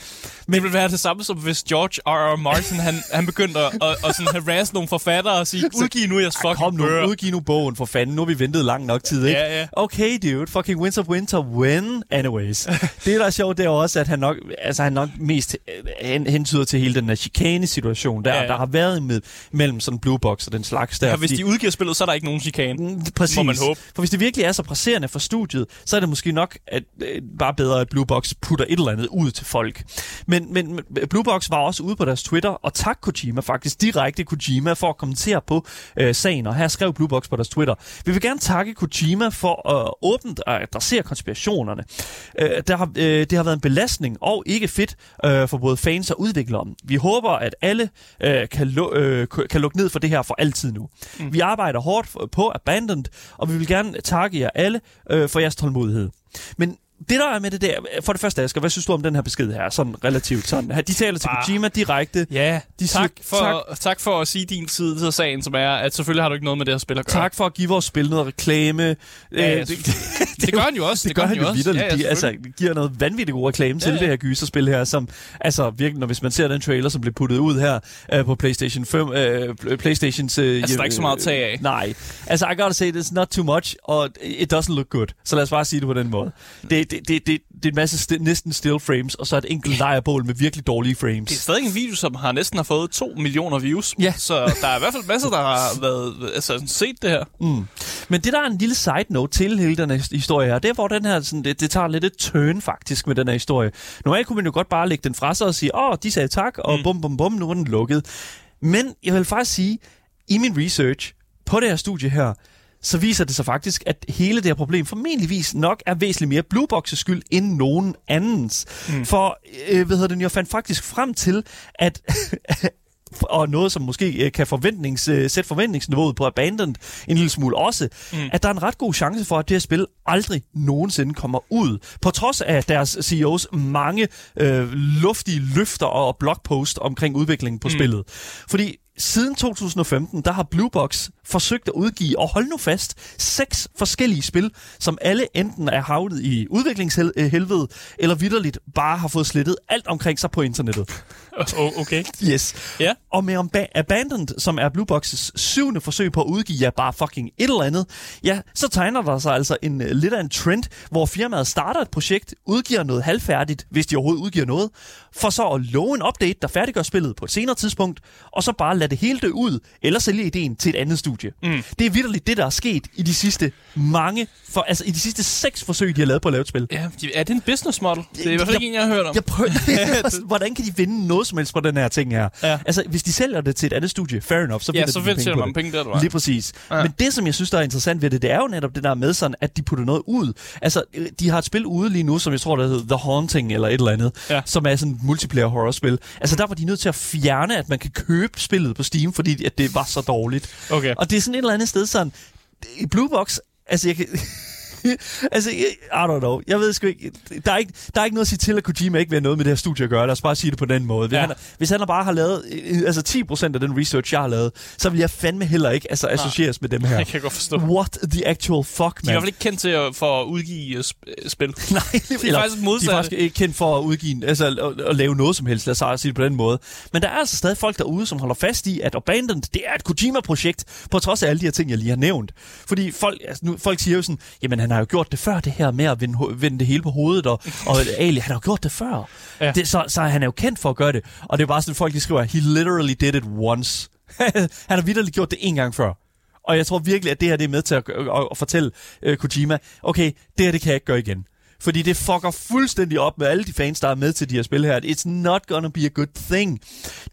Det ville være det samme som hvis George R. R. Martin, han, han begyndte at, at, at sådan harass nogle forfattere og sige, udgiv nu jeres fucking kom nu, bøger. udgiv nu bogen for fanden. Nu har vi ventet lang nok tid, ikke? Ja, ja. Okay, dude. Fucking Winter of Winter, when? Anyways. det, der er sjovt, det er også, at han nok, altså, han nok mest øh, hen, hentyder til hele den her chikane-situation, der, Ja, ja, der har været med, mellem sådan Blue Box og den slags der. Ja, hvis fordi- de udgiver spillet, så er der ikke nogen chikane. Mm, Præcis. Må man håbe. For hvis det virkelig er så presserende for studiet, så er det måske nok at, øh, bare bedre, at Blue Box putter et eller andet ud til folk. Men, men men Blue Box var også ude på deres Twitter, og tak Kojima faktisk direkte Kojima for at kommentere på øh, sagen. Og her skrev Blue Box på deres Twitter. Vi vil gerne takke Kojima for at øh, åbent at adressere konspirationerne. Øh, der har, øh, det har været en belastning og ikke fedt øh, for både fans og udviklere. Vi håber, at alle øh, kan, lu- øh, kan lukke ned for det her for altid nu. Mm. Vi arbejder hårdt på Abandoned, og vi vil gerne takke jer alle øh, for jeres tålmodighed. Men det der er med det der, for det første, Asger, hvad synes du om den her besked her, sådan relativt sådan? De taler til Ah. Kojima direkte. Ja, De siger tak, for, tak. tak for at sige din side til sagen, som er, at selvfølgelig har du ikke noget med det her spil at gøre. Tak for at give vores spil noget reklame. Ja, ja, Øh, det, det gør han jo også. Det, det gør han jo også. Ja, ja, de, altså, giver noget vanvittigt god reklame til Ja, ja. det her gyserspil her, som altså virkelig, når hvis man ser den trailer, som blev puttet ud her uh, på PlayStation 5, uh, PlayStations... Uh, Altså, der er ikke så meget at tage af. Nej. Altså, I gotta say, it's not too much, og it doesn't look good. Så lad os bare sige det på den måde. Det, det, det, det, det er en masse sti- næsten still frames, og så et enkelt lejrbål med virkelig dårlige frames. Det er stadig en video, som har næsten har fået 2 millioner views. Ja. Så der er i hvert fald masser, der har været, altså, set det her. Mm. Men det der er en lille side note til hele den her historie her, det er, hvor den her, sådan, det, det tager lidt et turn faktisk med den her historie. Normalt kunne man jo godt bare lægge den fra sig og sige, åh, de sagde tak, og mm. bum, bum, bum, nu er den lukket. Men jeg vil faktisk sige, i min research på det her studie her, så viser det sig faktisk, at hele det her problem formentligvis nok er væsentligt mere Blue Box's skyld end nogen andens. Mm. For, øh, hvad hedder det, jeg fandt faktisk frem til, at og noget, som måske øh, kan forventnings, øh, sætte forventningsniveauet på Abandoned en lille smule også, mm. at der er en ret god chance for, at det her spil aldrig nogensinde kommer ud. På trods af deres CEOs mange øh, luftige løfter og blogpost omkring udviklingen på mm. spillet. Fordi siden 2015, der har Blue Box forsøgt at udgive, og hold nu fast, seks forskellige spil, som alle enten er havnet i udviklingshelvede, eller vidderligt bare har fået slettet alt omkring sig på internettet. Okay. Yes. Ja. Og med Amba- Abandoned, som er Blue Box's syvende forsøg på at udgive ja, bare fucking et eller andet, ja, så tegner der sig altså en uh, lidt af en trend, hvor firmaet starter et projekt, udgiver noget halvfærdigt, hvis de overhovedet udgiver noget, for så at love en update, der færdiggør spillet på et senere tidspunkt, og så bare lade det hele dø ud, eller sælge ideen til et andet studie. Mm. Det er vidderligt det, der er sket i de sidste mange, for, altså i de sidste seks forsøg, de har lavet på at lave et spil. Ja, er det en business model? Det er i hvert fald ikke en, jeg har hørt om. Jeg prøver, hvordan kan de vinde noget som helst på den her ting her? Ja. Altså, hvis de sælger det til et andet studie, fair enough, så Ja, vinder så de penge man penge der, har. Lige præcis. Ja. Ja. Men det, som jeg synes, der er interessant ved det, det er jo netop det der med sådan, at de putter noget ud. Altså, de har et spil ude lige nu, som jeg tror, der hedder The Haunting eller et eller andet, Ja. som er sådan et multiplayer horror-spil. Altså, der var de nødt til at fjerne, at man kan købe spillet på Steam, fordi at det var så dårligt. Okay. Og det er sådan et eller andet sted sådan, i Blue Box, altså jeg kan... altså, I don't know. Jeg ved sgu ikke. Der er ikke, der er ikke noget at sige til, at Kojima ikke vil have noget med det her studie at gøre. Lad os bare sige det på den måde. Hvis, Ja. han, hvis han bare har lavet øh, altså 10% af den research, jeg har lavet, så vil jeg fandme heller ikke altså, associeres med dem her. Jeg kan godt forstå. What the actual fuck, De er i man? hvert fald ikke kendt til at, for at udgive uh, sp- spil. Nej, De er faktisk De modsatte. er faktisk ikke kendt for at udgive, altså at, at lave noget som helst, lad os sige det på den måde. Men der er altså stadig folk derude, som holder fast i, at Abandoned, det er et Kojima-projekt, på trods af alle de her ting, jeg lige har nævnt. Fordi folk, altså, nu, folk siger jo sådan, jamen han har jo gjort det før, det her med at vende, vende det hele på hovedet, og, og Ali, han har jo gjort det før. Ja. Det, så, så han er jo kendt for at gøre det. Og det er bare sådan, folk de skriver, he literally did it once. han har vidderligt gjort det en gang før. Og jeg tror virkelig, at det her det er med til at, at, at fortælle uh, Kojima, okay, det her det kan jeg ikke gøre igen. Fordi det fucker fuldstændig op med alle de fans, der er med til de her spil her. It's not gonna be a good thing.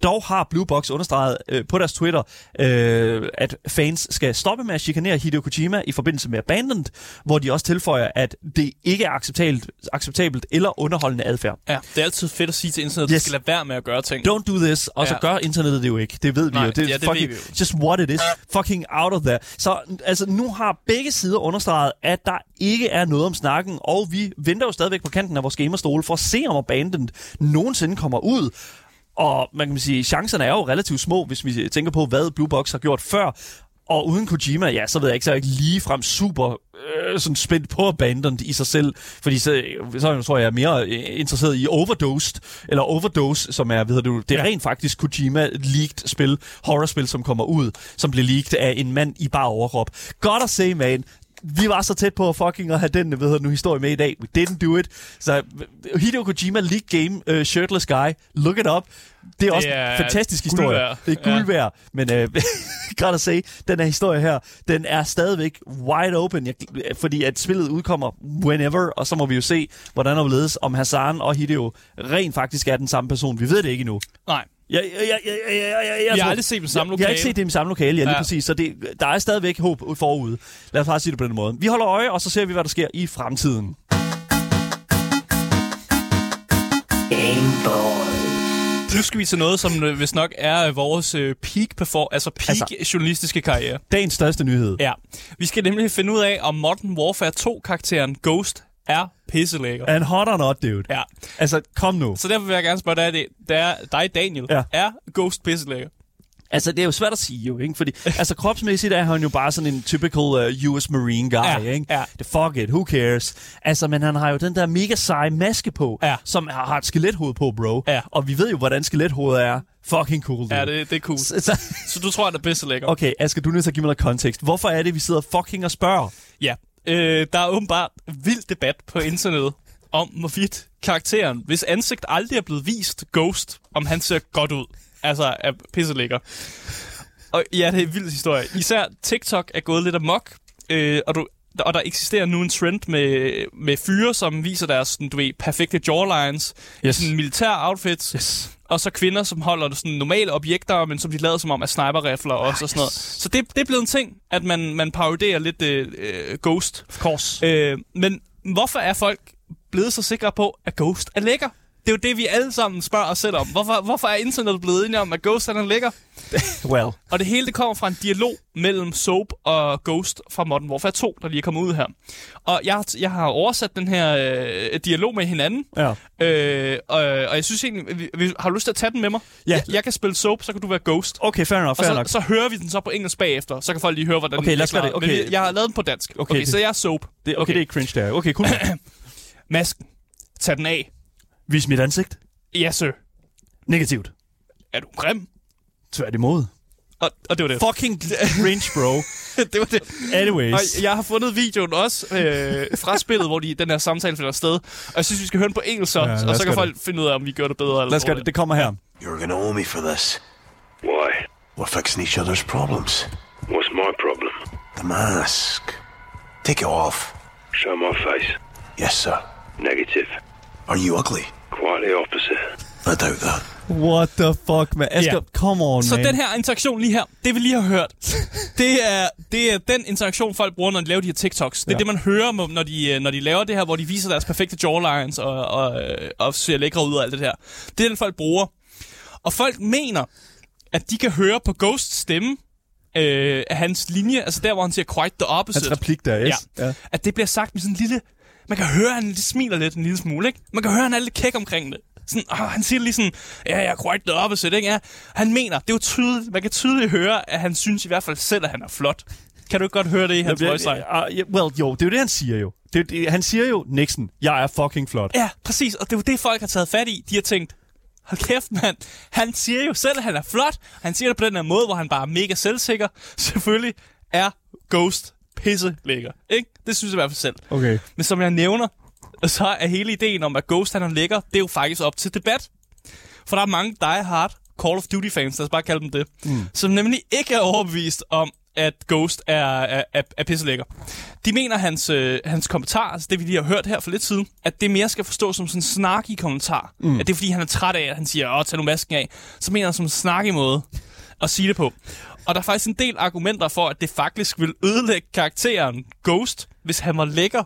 Dog har Blue Box understreget øh, på deres Twitter, øh, at fans skal stoppe med at chikanere Hideo Kojima i forbindelse med Abandoned, hvor de også tilføjer, at det ikke er acceptabelt, acceptabelt eller underholdende adfærd. Ja, det er altid fedt at sige til internettet, at Yes. yes. skal lade være med at gøre ting. Don't do this, og så Ja. gør internettet det jo ikke. Det ved vi Nej, jo. Det ja, det fucking, vi jo. just what it is. Fucking out of there. Så altså, nu har begge sider understreget, at der ikke er noget om snakken, og vi venter jo stadigvæk på kanten af vores gamerstole for at se, om Abandoned nogensinde kommer ud. Og man kan sige, chancerne er jo relativt små, hvis vi tænker på, hvad Blue Box har gjort før. Og uden Kojima, ja, så ved jeg ikke, så er jeg ikke ligefrem super øh, sådan spændt på Abandoned i sig selv. Fordi så, så tror jeg, jeg er mere øh, interesseret i Overdosed, eller Overdose, som er, ved du, det er rent faktisk Kojima-leaked spil, horrorspil, som kommer ud, som bliver leaked af en mand i bare overkrop. Godt at se, man. Vi var så tæt på at fucking at have den, det nu, historie med i dag. We didn't do it. Så øh, Hideo Kojima leaked game, uh, Shirtless Guy. Look it up. Det er også er en fantastisk historie. værd. Det er guld Ja. værd. Men øh, godt at se, den her historie her, den er stadigvæk wide open, jeg, fordi at spillet udkommer whenever, og så må vi jo se, hvordan og hvorledes, om Hassan og Hideo rent faktisk er den samme person. Vi ved det ikke endnu. Nej, Jeg, jeg, jeg, jeg, jeg, jeg, jeg, jeg har aldrig set dem i samme jeg, jeg har lokale. ikke set det i samme lokale, ja, lige Ja. præcis. Så det, der er stadigvæk håb forude. Lad os bare sige det på den måde. Vi holder øje, og så ser vi, hvad der sker i fremtiden. Nu skal vi til noget, som øh, vist nok er øh, vores øh, peak, perfor- altså peak altså, journalistiske karriere. Dagens største nyhed. Ja. Vi skal nemlig finde ud af, om Modern Warfare 2-karakteren Ghost er pisselækker. And hot or not, dude. Ja. Altså, kom nu. Så derfor vil jeg gerne spørge dig, det, det er dig, Daniel. Ja. Er Ghost pisselækker? Altså, det er jo svært at sige jo, ikke? Fordi, altså, kropsmæssigt er han jo bare sådan en typical uh, US Marine guy, Ja, ikke? ja. Det fuck it, who cares? Altså, men han har jo den der mega seje maske på, Ja. som har har et skelethoved på, bro. Ja. Og vi ved jo, hvordan skelethovedet er. Fucking cool, dude. Ja, det, det er cool. Så, så, Så du tror, han er pisselækker? okay, Asger, du er nødt til at give mig noget kontekst. Hvorfor er det, vi sidder fucking og spørger? Ja. Øh, der er åbenbart vild debat på internettet om, hvorvidt karakteren, hvis ansigt aldrig er blevet vist, Ghost, om han ser godt ud. Altså, er pisselækker. Og ja, det er en vild historie. Især TikTok er gået lidt amok, øh, og du, og der eksisterer nu en trend med, med fyre, som viser deres, sådan, du ved, perfekte jawlines, Yes. sådan militær outfits, Yes. og så kvinder, som holder sådan normale objekter, men som de lader som om er sniperrifler også og sådan noget. Så det, det er blevet en ting, at man, man paroderer lidt øh, øh, Ghost. Of course. Øh, men hvorfor er folk blevet så sikre på, at Ghost er lækker? Det er jo det, vi alle sammen spørger os selv om. Hvorfor, hvorfor er internettet blevet enige om, at Ghost er lækker? Well. Og det hele det kommer fra en dialog mellem Soap og Ghost fra Modern Warfare 2, der lige er kommet ud her. Og jeg, jeg har oversat den her øh, dialog med hinanden, Ja. øh, og, og jeg synes egentlig, vi, vi, har du lyst til at tage den med mig? Ja. Jeg, jeg kan spille Soap, så kan du være Ghost. Okay, fair enough, Og fair så, nok. så hører vi den så på engelsk bagefter, så kan folk lige høre, hvordan Okay, den lad os gøre det. Men Okay. vi- jeg har lavet den på dansk. Okay, Okay, okay det- så jeg er Soap. Det, okay, det er cringe der. Okay, cool. Masken. Tag den af. Vis mit ansigt. Ja, sir. Negativt. Er du grim? Tværtimod. Og, og det var det. Fucking cringe, bro. det var det. Anyways. Og jeg har fundet videoen også øh, fra spillet, hvor de, den her samtale finder sted. Og jeg synes, vi skal høre den på engelsk så, Ja, og så kan folk finde ud af, om vi gør det bedre. Eller Lad os gøre det. Det kommer her. You're gonna owe me for this. Why? We're fixing each other's problems. What's my problem? The mask. Take it off. Show my face. Yes, sir. Negative. Are you ugly? Quite the opposite. I doubt that. What the fuck, man? Asger, Ja. come on, Så man. den her interaktion lige her, det vi lige har hørt, det er, det er den interaktion, folk bruger, når de laver de her TikToks. Det er Ja. ja. det, man hører, når de, øh, når de laver det her, hvor de viser deres perfekte jawlines og, og, øh, og ser lækre ud og alt det her. Det er den, folk bruger. Og folk mener, at de kan høre på Ghosts stemme, øh, af hans linje, altså der, hvor han siger quite the opposite. Hans replik der, yes? Ja. At det bliver sagt med sådan en lille... Man kan høre, at han smiler lidt en lille smule, ikke? Man kan høre, at han er lidt kæk omkring det. Sådan, åh, han siger lige sådan, ja, jeg er quite the opposite, ikke? Ja, han mener, det er jo tydeligt, man kan tydeligt høre, at han synes i hvert fald selv, at han er flot. Kan du ikke godt høre det i hans voice uh, yeah, well, jo, det er jo det, han siger jo. Det, det, han siger jo, Nixon, jeg er fucking flot. Ja, præcis. Og det er jo det, folk har taget fat i. De har tænkt, hold kæft, mand. Han siger jo selv, at han er flot. Han siger det på den her måde, hvor han bare er mega selvsikker. Selvfølgelig er Ghost pisse lækker. Ikke? Det synes jeg i hvert fald selv. Okay. Men som jeg nævner, så er hele ideen om, at Ghost han er lækker, det er jo faktisk op til debat. For der er mange die hard Call of Duty fans, lad os bare kalde dem det, mm. som nemlig ikke er overbevist om, at Ghost er, er, er, er pisselækker. De mener, hans, øh, hans kommentar, altså det vi lige har hørt her for lidt siden, at det mere skal forstås som sådan en snarky kommentar. Mm. At det er fordi, han er træt af, at han siger, åh, tag nu masken af. Så mener han som en snarky måde at sige det på. Og der er faktisk en del argumenter for, at det faktisk vil ødelægge karakteren Ghost, hvis han var lækker,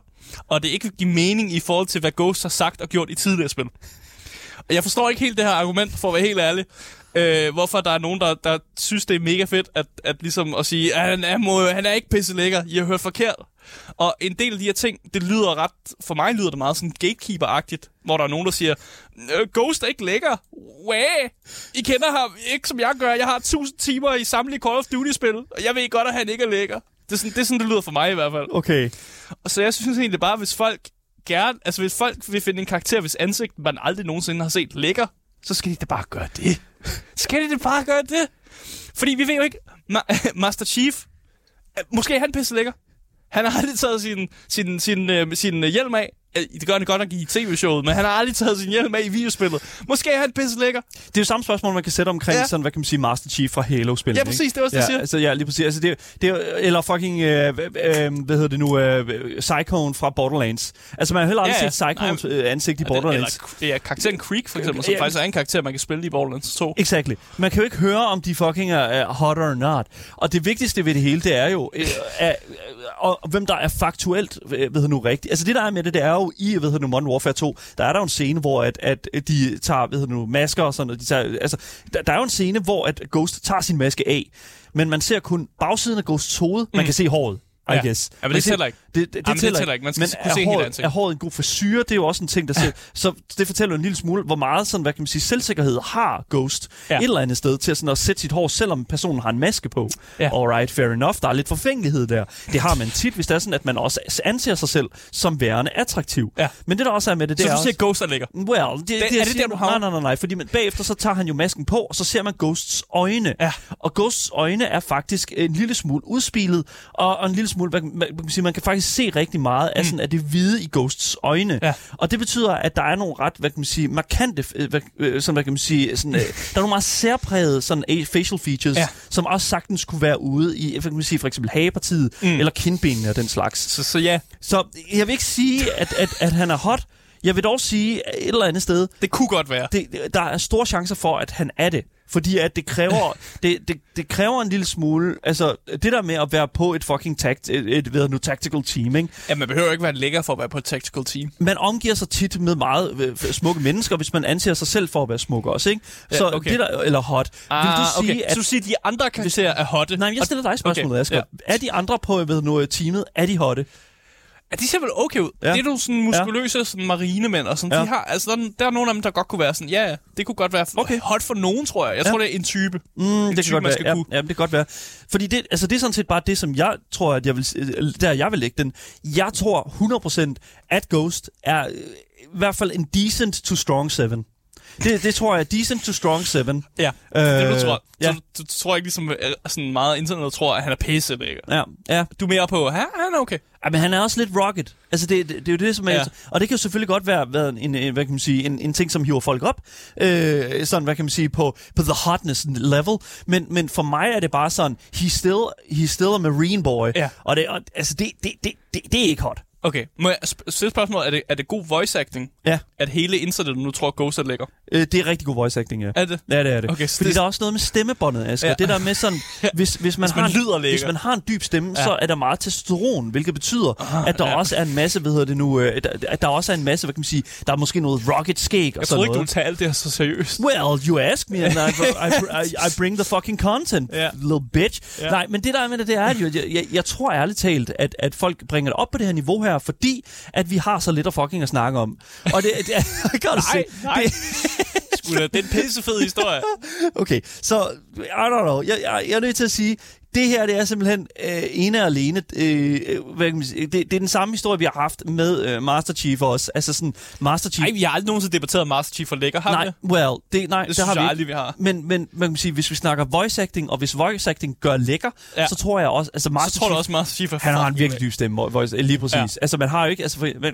og det ikke vil give mening i forhold til, hvad Ghost har sagt og gjort i tidligere spil. Og Jeg forstår ikke helt det her argument, for at være helt ærlig. Øh, hvorfor der er nogen, der, der synes, det er mega fedt, at, at, ligesom at sige, at han er, må, han er ikke pisse lækker. I har hørt forkert. Og en del af de her ting, det lyder ret, for mig lyder det meget sådan gatekeeper-agtigt, hvor der er nogen, der siger, "Øh, Ghost er ikke lækker. Wow. I kender ham ikke, som jeg gør. Jeg har 1000 timer i samtlige Call of Duty-spil, og jeg ved godt, at han ikke er lækker. Det er, sådan, det er sådan, det lyder for mig i hvert fald. Okay. Og så jeg synes egentlig bare, hvis folk gerne, altså hvis folk vil finde en karakter, hvis ansigt man aldrig nogensinde har set lækker, så skal de da bare gøre det. skal de da bare gøre det? Fordi vi ved jo ikke, Ma- Master Chief, måske er han pisse lækker. Han har aldrig taget sin, sin, sin, øh, sin, sin hjelm af. Øh, Det gør han godt nok i tv-showet, men han har aldrig taget sin hjelm af i videospillet. Måske er han pisse lækker. Det er jo samme spørgsmål, man kan sætte omkring ja. Ja. sådan, hvad kan man sige, Master Chief fra Halo-spillet. Ja, præcis, det også det, ja, jeg siger. Altså, ja, lige præcis. Altså, det, er, det er, eller fucking, øh, øh, hvad hedder det nu, øh, Psychone fra Borderlands. Altså, man har heller aldrig Ja, ja. set Psychones Nej, øh, ansigt i Borderlands. Eller, ja, karakteren Creek, for eksempel, som Ja. faktisk er en karakter, man kan spille i Borderlands 2. Exactly. Man kan jo ikke høre, om de fucking er uh, hot or not. Og det vigtigste ved det hele, det er jo, øh, er, og, og hvem der er faktuelt, øh, ved nu rigtigt. Altså det, der er med det, det er jo i, ved du nu, Modern Warfare 2, der er der jo en scene, hvor at, at de tager, ved du nu, masker og sådan noget. De tager, altså, der, der er jo en scene, hvor at Ghost tager sin maske af, men man ser kun bagsiden af Ghosts hoved. Man kan se håret. I Ja. guess. Ja, men det tæller ikke. Det, det, det, Jamen, det tæller tæller ikke. Man skal men kunne er se håret, ansigtet. er håret en god frisyr? Det er jo også en ting, der ser... så det fortæller en lille smule, hvor meget sådan, hvad kan man sige, selvsikkerhed har Ghost Ja. et eller andet sted til at, sådan, at sætte sit hår, selvom personen har en maske på. Ja. Alright, fair enough. Der er lidt forfængelighed der. Det har man tit, hvis det er sådan, at man også anser sig selv som værende attraktiv. Ja. Men det, der også er med det, det Så er du siger, også... Ghost er lækker? Well, det, er det jeg siger- der, du havner? Nej, nej, nej, nej, fordi man, bagefter så tager han jo masken på, og så ser man Ghosts øjne. Ja. Og Ghosts øjne er faktisk en lille smule udspilet, og, og en lille smule smule, man, man kan faktisk se rigtig meget af, sådan, af det hvide i Ghosts øjne. Mm. Ja. Og det betyder, at der er nogle ret, hvad kan man sige, markante, øh, hvad, øh, sådan, hvad kan man sige, sådan, øh, der er nogle meget særprægede sådan, facial features, Ja. som også sagtens kunne være ude i, hvad kan man sige, for eksempel hagepartiet, mm. eller kindbenene og den slags. Så, så ja, Så jeg vil ikke sige, at, at, at han er hot. Jeg vil dog sige et eller andet sted, det kunne godt være. det- der er store chancer for, at han er det. Fordi at det kræver, det, det, det kræver en lille smule, altså det der med at være på et fucking tact, et, et, et nu, tactical team, ikke? Ja, man behøver ikke være lækker for at være på et tactical team. Man omgiver sig tit med meget øh, smukke mennesker, hvis man anser sig selv for at være smuk også, ikke? Ja, Så okay. det der, eller hot. Vil du sige, okay. at... Så du siger, at de andre karakterer er hotte? Nej, men jeg stiller dig spørgsmålet, Okay, Asger. ja. Er de andre på ved nu, teamet, er de hotte? Ja, de ser vel okay ud. Ja. Ja. Det er nogle sådan muskuløse sådan marinemænd og sådan. Ja. Ja. De har, altså, der, er- der er nogle af dem, der godt kunne være sådan, ja, ja, det kunne godt være okay. hot for nogen, tror jeg. Jeg Ja. tror, det er en type. Mm, en det kan type, godt man være. Ja, kunne. ja, det kan godt være. Fordi det, altså det er sådan set bare det, som jeg tror, at jeg vil, øh, der jeg vil lægge den. Jeg tror 100% at Ghost er øh, i hvert fald en decent to strong 7. Det, det tror jeg er decent to strong 7. Ja, det er det, du Øh, tror. ja. Du, du tror ikke ligesom øh, sådan meget internet tror, at han er pisse lækker. Ja, ja. Du er mere på, han er okay. Ja, men han er også lidt rocket. Altså, det, det, det er jo det, som er... Ja. Ja. Og det kan jo selvfølgelig godt være, være en, en, hvad kan man sige, en, en ting, som hiver folk op. Øh, sådan, hvad kan man sige, på, på the hotness level. Men, men for mig er det bare sådan, he's still, he's still a marine boy. Ja. Og, det, og altså, det, det, det, det, det er ikke hot. Okay, må jeg stille spørgsmål? Er det, er det god voice acting? Ja. At hele internettet nu tror, Ghost er lækker? Øh, det er rigtig god voice acting, ja. Er det? Ja, det er det. Okay, Fordi det- der er også noget med stemmebåndet, Asger. Ja. Det der med sådan, hvis, hvis, man, Hvis man har en, lyder lækker. hvis man har en dyb stemme, Ja. så er der meget testosteron, hvilket betyder, Aha, at der ja. også er en masse, hvad hedder det nu, øh, at der også er en masse, hvad kan man sige, der er måske noget rocket skæg og Jeg sådan troede ikke, du noget. ville tage alt det her så seriøst. Well, you ask me, and I, I, I, I bring the fucking content, Ja. little bitch. Ja. Nej, men det der er med det, det er jo, jeg, jeg, jeg tror ærligt talt, at, at folk bringer det op på det her niveau her, fordi at vi har så lidt at fucking at snakke om. Og det, det I gotta Nej, say, nej. Det, Sgu da, det er en pissefed historie. Okay, så I don't know. Jeg, jeg, jeg er nødt til at sige, det her det er simpelthen øh, ene og alene. Øh, hvad kan man sige, det, det er den samme historie, vi har haft med øh, Master Chief også. Altså sådan, Master Chief... Nej, vi har aldrig nogensinde debatteret Master Chief for lækker, har vi nej, det? well, det, nej, Det det synes har vi aldrig, vi har. Men, men man kan sige, hvis vi snakker voice acting, og hvis voice acting gør lækker, Ja. så tror jeg også... Altså Master Så tror Chief, også, Master Chief er han har en virkelig dyb stemme, voice, lige præcis. Ja. Altså man har jo ikke... Altså, for, men,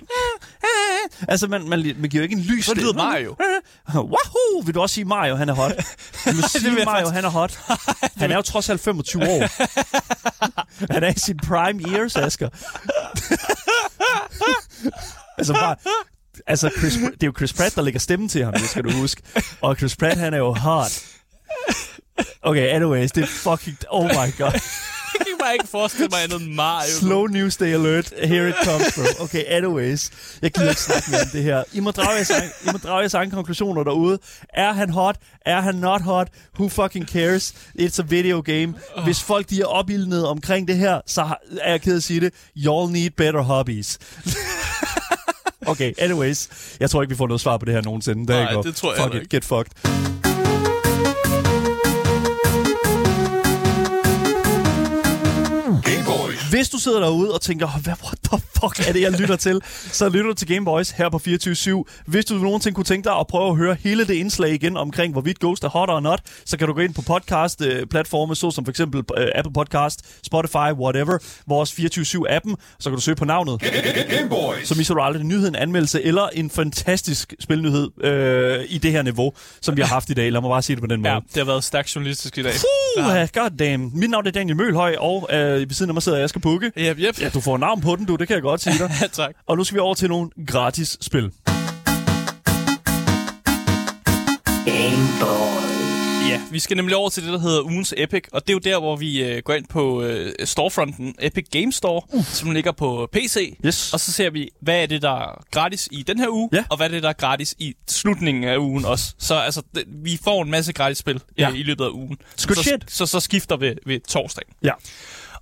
altså man, man, man giver jo ikke en lys Så lyder. Mario. Wahoo! Vil du også sige Mario, han er hot? Du vil vil sige Mario, han er hot. Han er jo trods alt 25 år. Han er i sin prime years, Asger. altså bare... Altså, Chris, det er jo Chris Pratt, der lægger stemmen til ham, det skal du huske. Og Chris Pratt, han er jo hot. Okay, anyways, det er fucking... Oh my god. Jeg kan bare ikke forestille mig andet end Mario. Slow news day alert. Here it comes, bro. Okay, anyways. Jeg gider ikke snakke mere om det her. I må drage jeres, egen, I må drage jeres egen konklusioner derude. Er han hot? Er han not hot? Who fucking cares? It's a video game. Hvis folk de er opildnet omkring det her, så er jeg ked at sige det. Y'all need better hobbies. okay, anyways. Jeg tror ikke, vi får noget svar på det her nogensinde. Der Nej, det tror jeg Fuck it, get fucked. Hvis du sidder derude og tænker, "Hvad- what the fuck er det, jeg lytter til, så lytter du til Game Boys her på 24 Hvis du nogensinde kunne tænke dig at prøve at høre hele det indslag igen omkring, hvorvidt Ghost er hot or not, så kan du gå ind på podcast-platforme, såsom for eksempel øh, Apple Podcast, Spotify, whatever, vores 24-7-appen, så kan du søge på navnet. Så misser du aldrig en nyhed, en anmeldelse eller en fantastisk spilnyhed øh, i det her niveau, som vi har haft i dag. Lad mig bare sige det på den måde. Ja, det har været stærkt journalistisk i dag. Puh, god damn. Mit navn er Daniel Mølhøj, og øh, ved siden af mig sidder Asger Bukke. Yep, yep. Ja, du får navn på den, du. Det kan jeg godt sige dig. Ja, tak. og nu skal vi over til nogle gratis spil. Ja, vi skal nemlig over til det, der hedder ugens Epic, og det er jo der, hvor vi øh, går ind på øh, storefronten Epic Game Store, uh. som ligger på PC. Yes. Og så ser vi, hvad er det, der er gratis i den her uge, Ja. og hvad er det, der er gratis i slutningen af ugen også. Så altså, det, vi får en masse gratis spil Ja. øh, i løbet af ugen. Så, shit. Så, så skifter vi ved torsdag. Ja.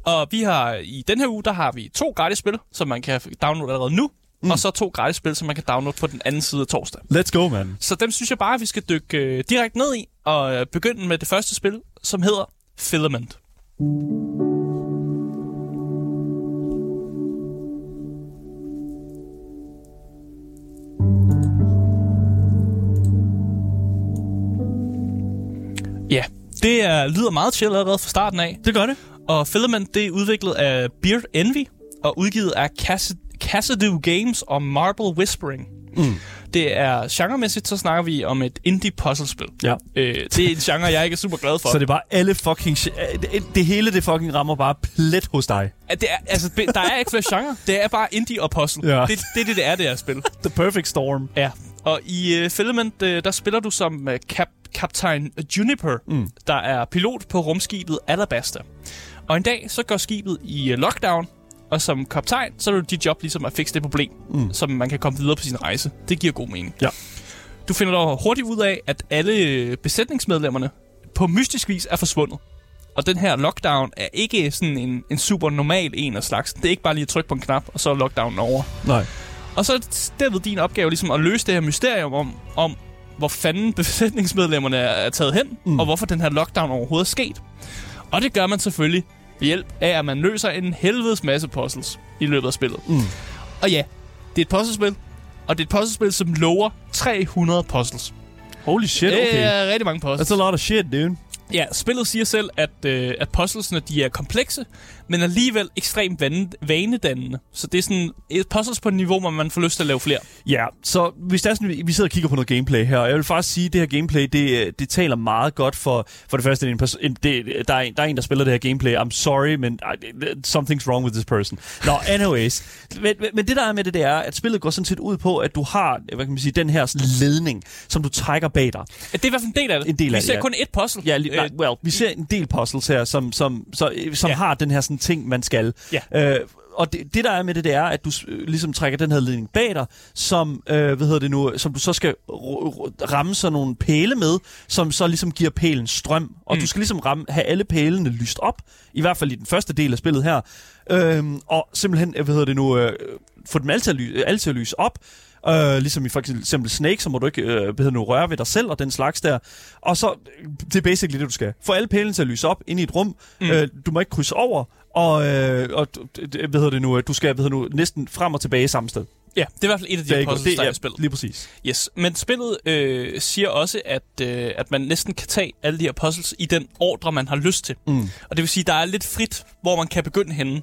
Og vi har i den her uge, der har vi to gratis spil, som man kan downloade allerede nu, mm. og så to gratis spil, som man kan downloade på den anden side af torsdag. Let's go, man. Så dem synes jeg bare, at vi skal dykke øh, direkte ned i, og øh, begynde med det første spil, som hedder Filament. Ja, det er, lyder meget chill allerede fra starten af. Det gør det. Og Filament, det er udviklet af Beard Envy og udgivet af Cass- Cassidou Games og Marble Whispering. Mm. Det er genremæssigt, så snakker vi om et indie puzzlespil. Ja. Øh, det er en genre, jeg ikke er super glad for. Så det er bare alle fucking... Det, det hele, det fucking rammer bare plet hos dig. Det er, altså, der er ikke flere genre. Det er bare indie og puzzle. Ja. Det, det er det, det er, det her spil. The perfect storm. Ja. Og i uh, Filament, uh, der spiller du som uh, kap- kaptajn Juniper, mm. der er pilot på rumskibet Alabasta. Og en dag, så går skibet i uh, lockdown, og som kaptajn, så er det dit job ligesom at fikse det problem, mm. så man kan komme videre på sin rejse. Det giver god mening. Ja. Du finder dog hurtigt ud af, at alle øh, besætningsmedlemmerne på mystisk vis er forsvundet. Og den her lockdown er ikke sådan en, en super normal en af slags. Det er ikke bare lige at trykke på en knap, og så er lockdownen over. Nej. Og så er derved din opgave ligesom at løse det her mysterium om, om hvor fanden besætningsmedlemmerne er er taget hen, mm. og hvorfor den her lockdown overhovedet er sket. Og det gør man selvfølgelig ved hjælp af, at man løser en helvedes masse puzzles i løbet af spillet. Mm. Og ja, det er et puzzlespil, og det er et puzzlespil, som lover 300 puzzles. Holy shit, okay. Det er rigtig mange puzzles. That's a lot of shit, dude. Ja, spillet siger selv, at, øh, at puzzlesene de er komplekse, men alligevel ekstremt vane- vanedannende. Så det er sådan et puzzles på et niveau, hvor man får lyst til at lave flere. Ja, så hvis der er sådan, vi- sidder og kigger på noget gameplay her, og jeg vil faktisk sige, at det her gameplay, det, det taler meget godt for, for det første, det en, pers- en, det, der, er en, der er en, der spiller det her gameplay. I'm sorry, men uh, something's wrong with this person. Nå, anyways. men, men- det der er med det, det er, at spillet går sådan set ud på, at du har, hvad kan man sige, den her ledning, som du trækker bag dig. Det er i hvert fald en del af det. En del af Vi det, ser ja. kun ét puzzle. Ja, lige, nej, Øh, well, vi ser en del puzzles her, som, som, så, som Ja. ja. har den her sådan ting, man skal. Ja. Øh, og det, det, der er med det, det er, at du øh, ligesom trækker den her ledning bag dig, som, øh, hvad hedder det nu, som du så skal ramme sådan nogle pæle med, som så ligesom giver pælen strøm. Og mm. du skal ligesom ramme, have alle pælene lyst op, i hvert fald i den første del af spillet her. Øhm, og simpelthen, øh, hvad hedder det nu, øh, få dem alle til at, ly- alle til at lyse op. Øh, ligesom i for eksempel Snake, så må du ikke øh, det nu, røre ved dig selv og den slags der. Og så, det er basically det, du skal. Få alle pælene til at lyse op ind i et rum. Mm. Øh, du må ikke krydse over. Og, øh, og hvad hedder det nu, øh, du skal hvad hedder det nu, næsten frem og tilbage samme sted. Ja, det er i hvert fald et af de Det puzzles, der er ja, spillet. Lige præcis. Yes, men spillet øh, siger også, at, øh, at man næsten kan tage alle de her puzzles i den ordre, man har lyst til. Mm. Og det vil sige, at der er lidt frit, hvor man kan begynde henne.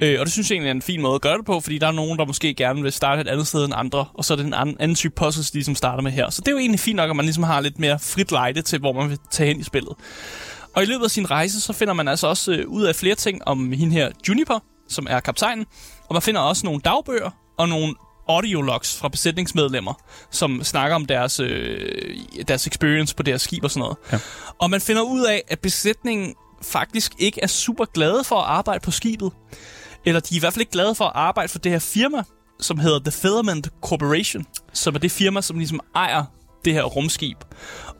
Øh, og det synes jeg egentlig er en fin måde at gøre det på, fordi der er nogen, der måske gerne vil starte et andet sted end andre, og så er det en anden, anden type puzzles, de ligesom starter med her. Så det er jo egentlig fint nok, at man ligesom har lidt mere frit lejde til, hvor man vil tage hen i spillet. Og i løbet af sin rejse, så finder man altså også øh, ud af flere ting om hende her Juniper, som er kaptajnen. Og man finder også nogle dagbøger og nogle audiologs fra besætningsmedlemmer, som snakker om deres, øh, deres experience på deres skib og sådan noget. Ja. Og man finder ud af, at besætningen faktisk ikke er super glade for at arbejde på skibet. Eller de er i hvert fald ikke glade for at arbejde for det her firma, som hedder The Filament Corporation, som er det firma, som ligesom ejer det her rumskib.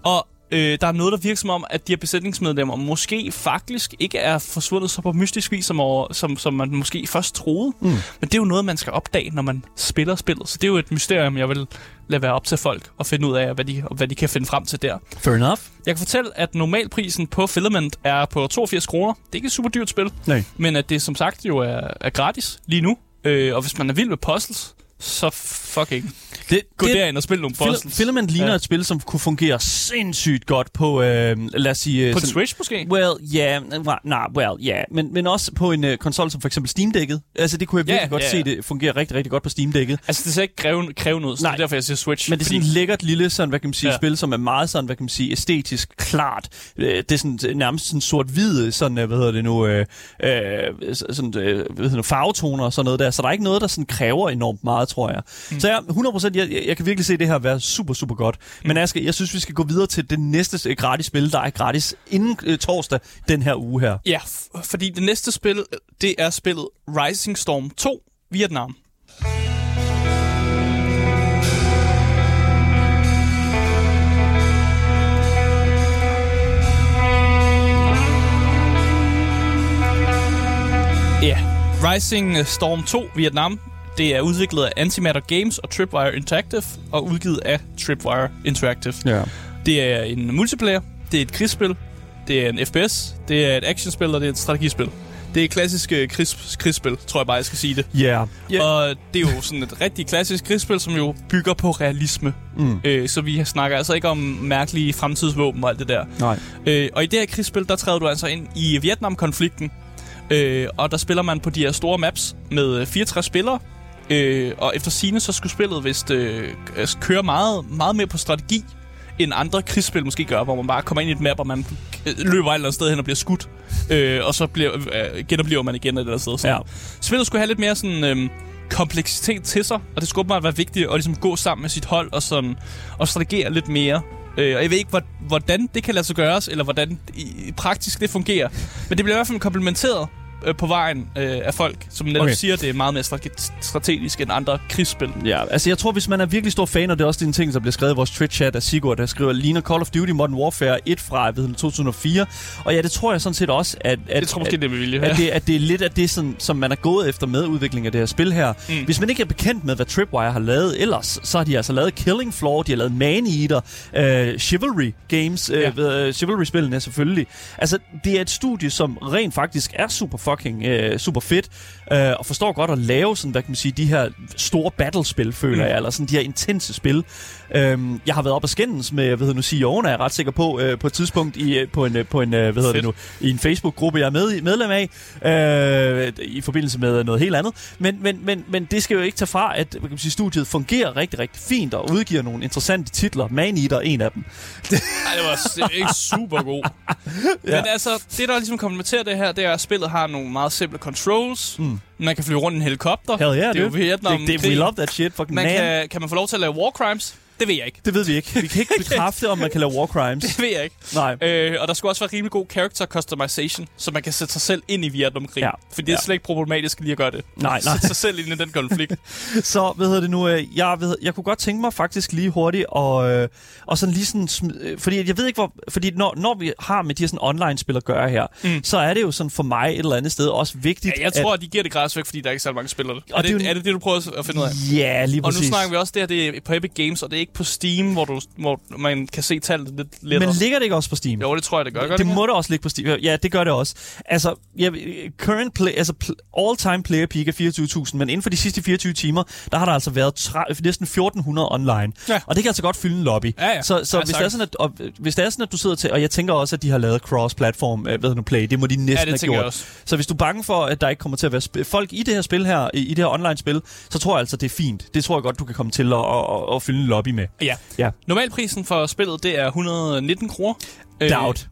Og øh, der er noget, der virker som om, at de her besætningsmedlemmer måske faktisk ikke er forsvundet så på mystisk vis, som, over, som, som man måske først troede. Mm. Men det er jo noget, man skal opdage, når man spiller spillet. Så det er jo et mysterium, jeg vil lade være op til folk og finde ud af, hvad de, hvad de kan finde frem til der. Fair enough. Jeg kan fortælle, at normalprisen på Filament er på 82 kroner. Det er ikke et super dyrt spil, Nej. men at det som sagt jo er, er gratis lige nu. Øh, og hvis man er vild med puzzles, så fucking Det, gå det, derind og spil nogle Fil- puzzles. Filament ligner Ja. et spil, som kunne fungere sindssygt godt på, øh, lad os sige... øh, På sådan- Switch måske? Well, ja, yeah, nej, well, ja, yeah. men, men også på en uh, konsol som for eksempel Steam-dækket. Altså, det kunne jeg virkelig godt ja, se, det fungerer rigtig, rigtig godt på Steam-dækket. Altså, det ser ikke krævende, krævende ud, så Nej. det er derfor, jeg siger Switch. Men det er sådan et lækkert lille, sådan, hvad kan man sige, ja. spil, som er meget sådan, hvad kan man sige, æstetisk klart. Øh, Det er sådan øh, nærmest sådan sort-hvid, sådan, øh, hvad hedder det nu, øh, øh, sådan, øh, hvad hedder det nu, farvetoner og sådan noget der. Så der er ikke noget, der sådan kræver enormt meget, tror jeg. Mm. Så jeg, 100%, jeg, jeg, kan virkelig se det her være super, super godt. Mm. Men Aske, jeg synes, vi skal gå videre til det næste øh, gratis spil, der er gratis inden øh, torsdag den her uge her. Ja, fordi det næste spil, det er spillet Rising Storm 2 Vietnam. Ja, Rising Storm 2 Vietnam, det er udviklet af Antimatter Games og Tripwire Interactive, og udgivet af Tripwire Interactive. Ja. Det er en multiplayer, det er et krigsspil, det er en FPS, det er et actionspil, og det er et strategispil. Det er et klassisk øh, krigs, krigsspil, tror jeg bare, jeg skal sige det. Yeah. Yeah. Og det er jo sådan et rigtig klassisk krigsspil, som jo bygger på realisme. Mm. Øh, så vi snakker altså ikke om mærkelige fremtidsvåben og alt det der. Nej. Øh, og i det her krigsspil, der træder du altså ind i Vietnamkonflikten Øh, og der spiller man på de her store maps med øh, 64 spillere. Øh, og efter sine så skulle spillet vist øh, køre meget, meget mere på strategi, end andre krigsspil måske gør, hvor man bare kommer ind i et map, og man løber et eller andet sted hen og bliver skudt. Øh, og så bliver, øh, genoplever man igen et eller andet sted. Så Ja. Spillet skulle have lidt mere sådan... Øh, kompleksitet til sig, og det skulle åbenbart være vigtigt at ligesom gå sammen med sit hold og, sådan, og strategere lidt mere. Øh, og jeg ved ikke, hvor- hvordan det kan lade sig gøres, eller hvordan i, i praktisk det fungerer. Men det bliver i hvert fald komplementeret øh, på vejen øh, af folk, som netop Okay. siger, at det er meget mere strate- strategisk end andre krigsspil. Ja, altså jeg tror, hvis man er virkelig stor fan, og det er også en ting, der bliver skrevet i vores Twitch-chat af Sigurd, der skriver, ligner Call of Duty Modern Warfare 1 fra jeg ved, 2004. Og ja, det tror jeg sådan set også, at, at, Jeg tror måske, at, det er vilje. at, det, at det er lidt af det, sådan, som man er gået efter med udviklingen af det her spil her. Mm. Hvis man ikke er bekendt med, hvad Tripwire har lavet ellers, så har de altså lavet Killing Floor, de har lavet Man-Eater, uh, Chivalry Games, Ja. ja. uh, Chivalry-spillene selvfølgelig. Altså, det er et studie, som rent faktisk er super fucking uh, super fedt, uh, og forstår godt at lave sådan, hvad kan man sige, de her store battlespil, føler mm. jeg, eller sådan de her intense spil. Um, jeg har været op og skændes med, hvad hedder nu, CEO'en er jeg ret sikker på, uh, på et tidspunkt i, uh, på en, uh, på en uh, hvad hedder det nu, i en Facebook-gruppe, jeg er med, i- medlem af, øh, i forbindelse med noget helt andet. Men, men, men, men det skal jo ikke tage fra, at kan man sige, studiet fungerer rigtig, rigtig fint og udgiver nogle interessante titler. Man Eater er en af dem. Ej, det var ikke super god. ja. Men altså, det der ligesom komplementerer det her, det er, at spillet har nogle meget simple controls. Mm. Man kan flyve rundt i en helikopter. Hell yeah, det er jo. Vietnam. det, det, we love that shit. Fucking Man man. kan, kan man få lov til at lave war crimes? Det ved jeg ikke. Det ved vi ikke. Vi kan ikke bekræfte, om man kan lave war crimes. Det ved jeg ikke. Nej. Øh, og der skulle også være rimelig god character customization, så man kan sætte sig selv ind i Vietnamkrig. Ja. For det er Ja. slet ikke problematisk lige at gøre det. Nej, nej. Sætte sig selv ind i den konflikt. Så, hvad hedder det nu, øh, jeg, ved, jeg kunne godt tænke mig faktisk lige hurtigt, og, øh, og sådan lige sådan, øh, fordi jeg ved ikke hvor, fordi når, når vi har med de her sådan online-spil at gøre her, mm. så er det jo sådan for mig et eller andet sted også vigtigt, Ja, jeg tror, at de giver det gratis væk, fordi der er ikke så mange spillere. Er det er det, jo- er det det, du prøver at finde ud af? at, ja, lige Og præcis. nu snakker vi også det her, det er på Epic Games, og det er ikke på Steam, hvor, du, hvor man kan se tallet lidt lettere. Men ligger det ikke også på Steam? jo, det tror jeg, det gør. gør det ikke? må da også ligge på Steam. Ja, det gør det også. Altså, jeg, current play, altså all-time player peak er 24.000, men inden for de sidste 24 timer, der har der altså været tra- næsten 1.400 online. Ja. Og det kan altså godt fylde en lobby. Ja, ja. Så, så Ja, hvis, det er sådan, at, og, hvis det er sådan, at du sidder til, og jeg tænker også, at de har lavet cross-platform, øh, hvad nu play, det må de næsten Ja, det have gjort. også. Så hvis du er bange for, at der ikke kommer til at være folk i det her spil her, i, i det her online-spil, så tror jeg altså, det er fint. Det tror jeg godt, du kan komme til at, at, at, at fylde en lobby med. Ja. Ja. Normalprisen for spillet, det er 119 kroner. Øh, Doubt.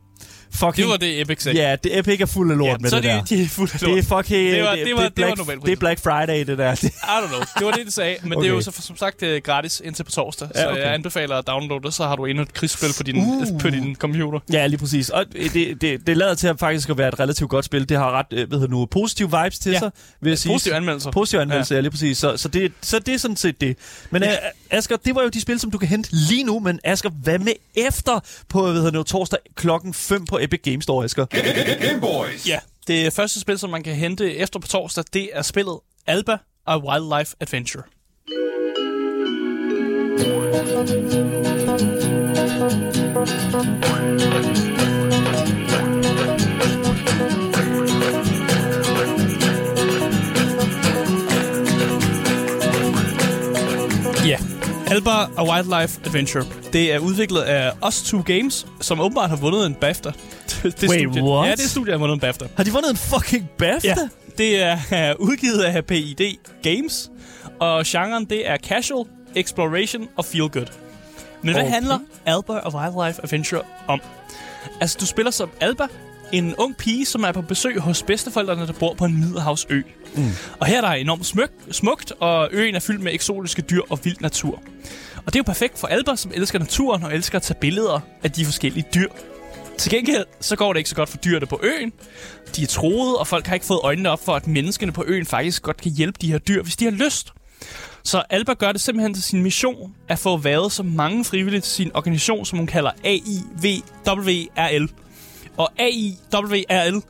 Fucking, Det var det, Epic sagde. Ja, det Epic er fuld af lort ja, med så det er der. de, er fuldt af Det lort. er fucking... Det var- det, det var- det var Black, Nobelprisen. det er Black Friday, det der. Det, I don't know. Det var det, de sagde. Men okay. det er jo så, som sagt øh, gratis indtil på torsdag. Ja, Så okay. jeg anbefaler at downloade det, så har du endnu et krigsspil på din, Uh. på din computer. ja, lige præcis. Og det, det, det lader til at faktisk at være et relativt godt spil. Det har ret øh, hvad hedder nu, positive vibes til Ja. sig, vil jeg sige. Positive anmeldelser. Positive anmeldelser, ja. ja, lige præcis. Så, så, det, så det er sådan set det. Men ja. Asger, det var jo de spil, som du kan hente lige nu. Men Asger, hvad med efter på hvad hedder det nu, torsdag klokken 5 på Epic Games Store, Asger? Ja, det første spil, som man kan hente efter på torsdag, det er spillet Alba A Wildlife Adventure. Ja, Alba A Wildlife Adventure. Det er udviklet af Us Two Games, som åbenbart har vundet en BAFTA. det, Wait, studie. what? Ja, det studie har vundet en BAFTA. Har de vundet en fucking BAFTA? Ja, det er øh, udgivet af PID Games, og genren det er casual, exploration og feel good. Men hvad Okay. handler Alba og Wildlife Adventure om? Altså, du spiller som Alba, en ung pige, som er på besøg hos bedsteforældrene, der bor på en middelhavsø. Mm. Og her er der enormt smuk, smukt, og øen er fyldt med eksotiske dyr og vild natur. Og det er jo perfekt for Alba, som elsker naturen og elsker at tage billeder af de forskellige dyr. Til gengæld, så går det ikke så godt for dyrene på øen. De er troede, og folk har ikke fået øjnene op for, at menneskene på øen faktisk godt kan hjælpe de her dyr, hvis de har lyst. Så Alba gør det simpelthen til sin mission at få været så mange frivillige til sin organisation, som hun kalder AIVWRL. Og AIWRL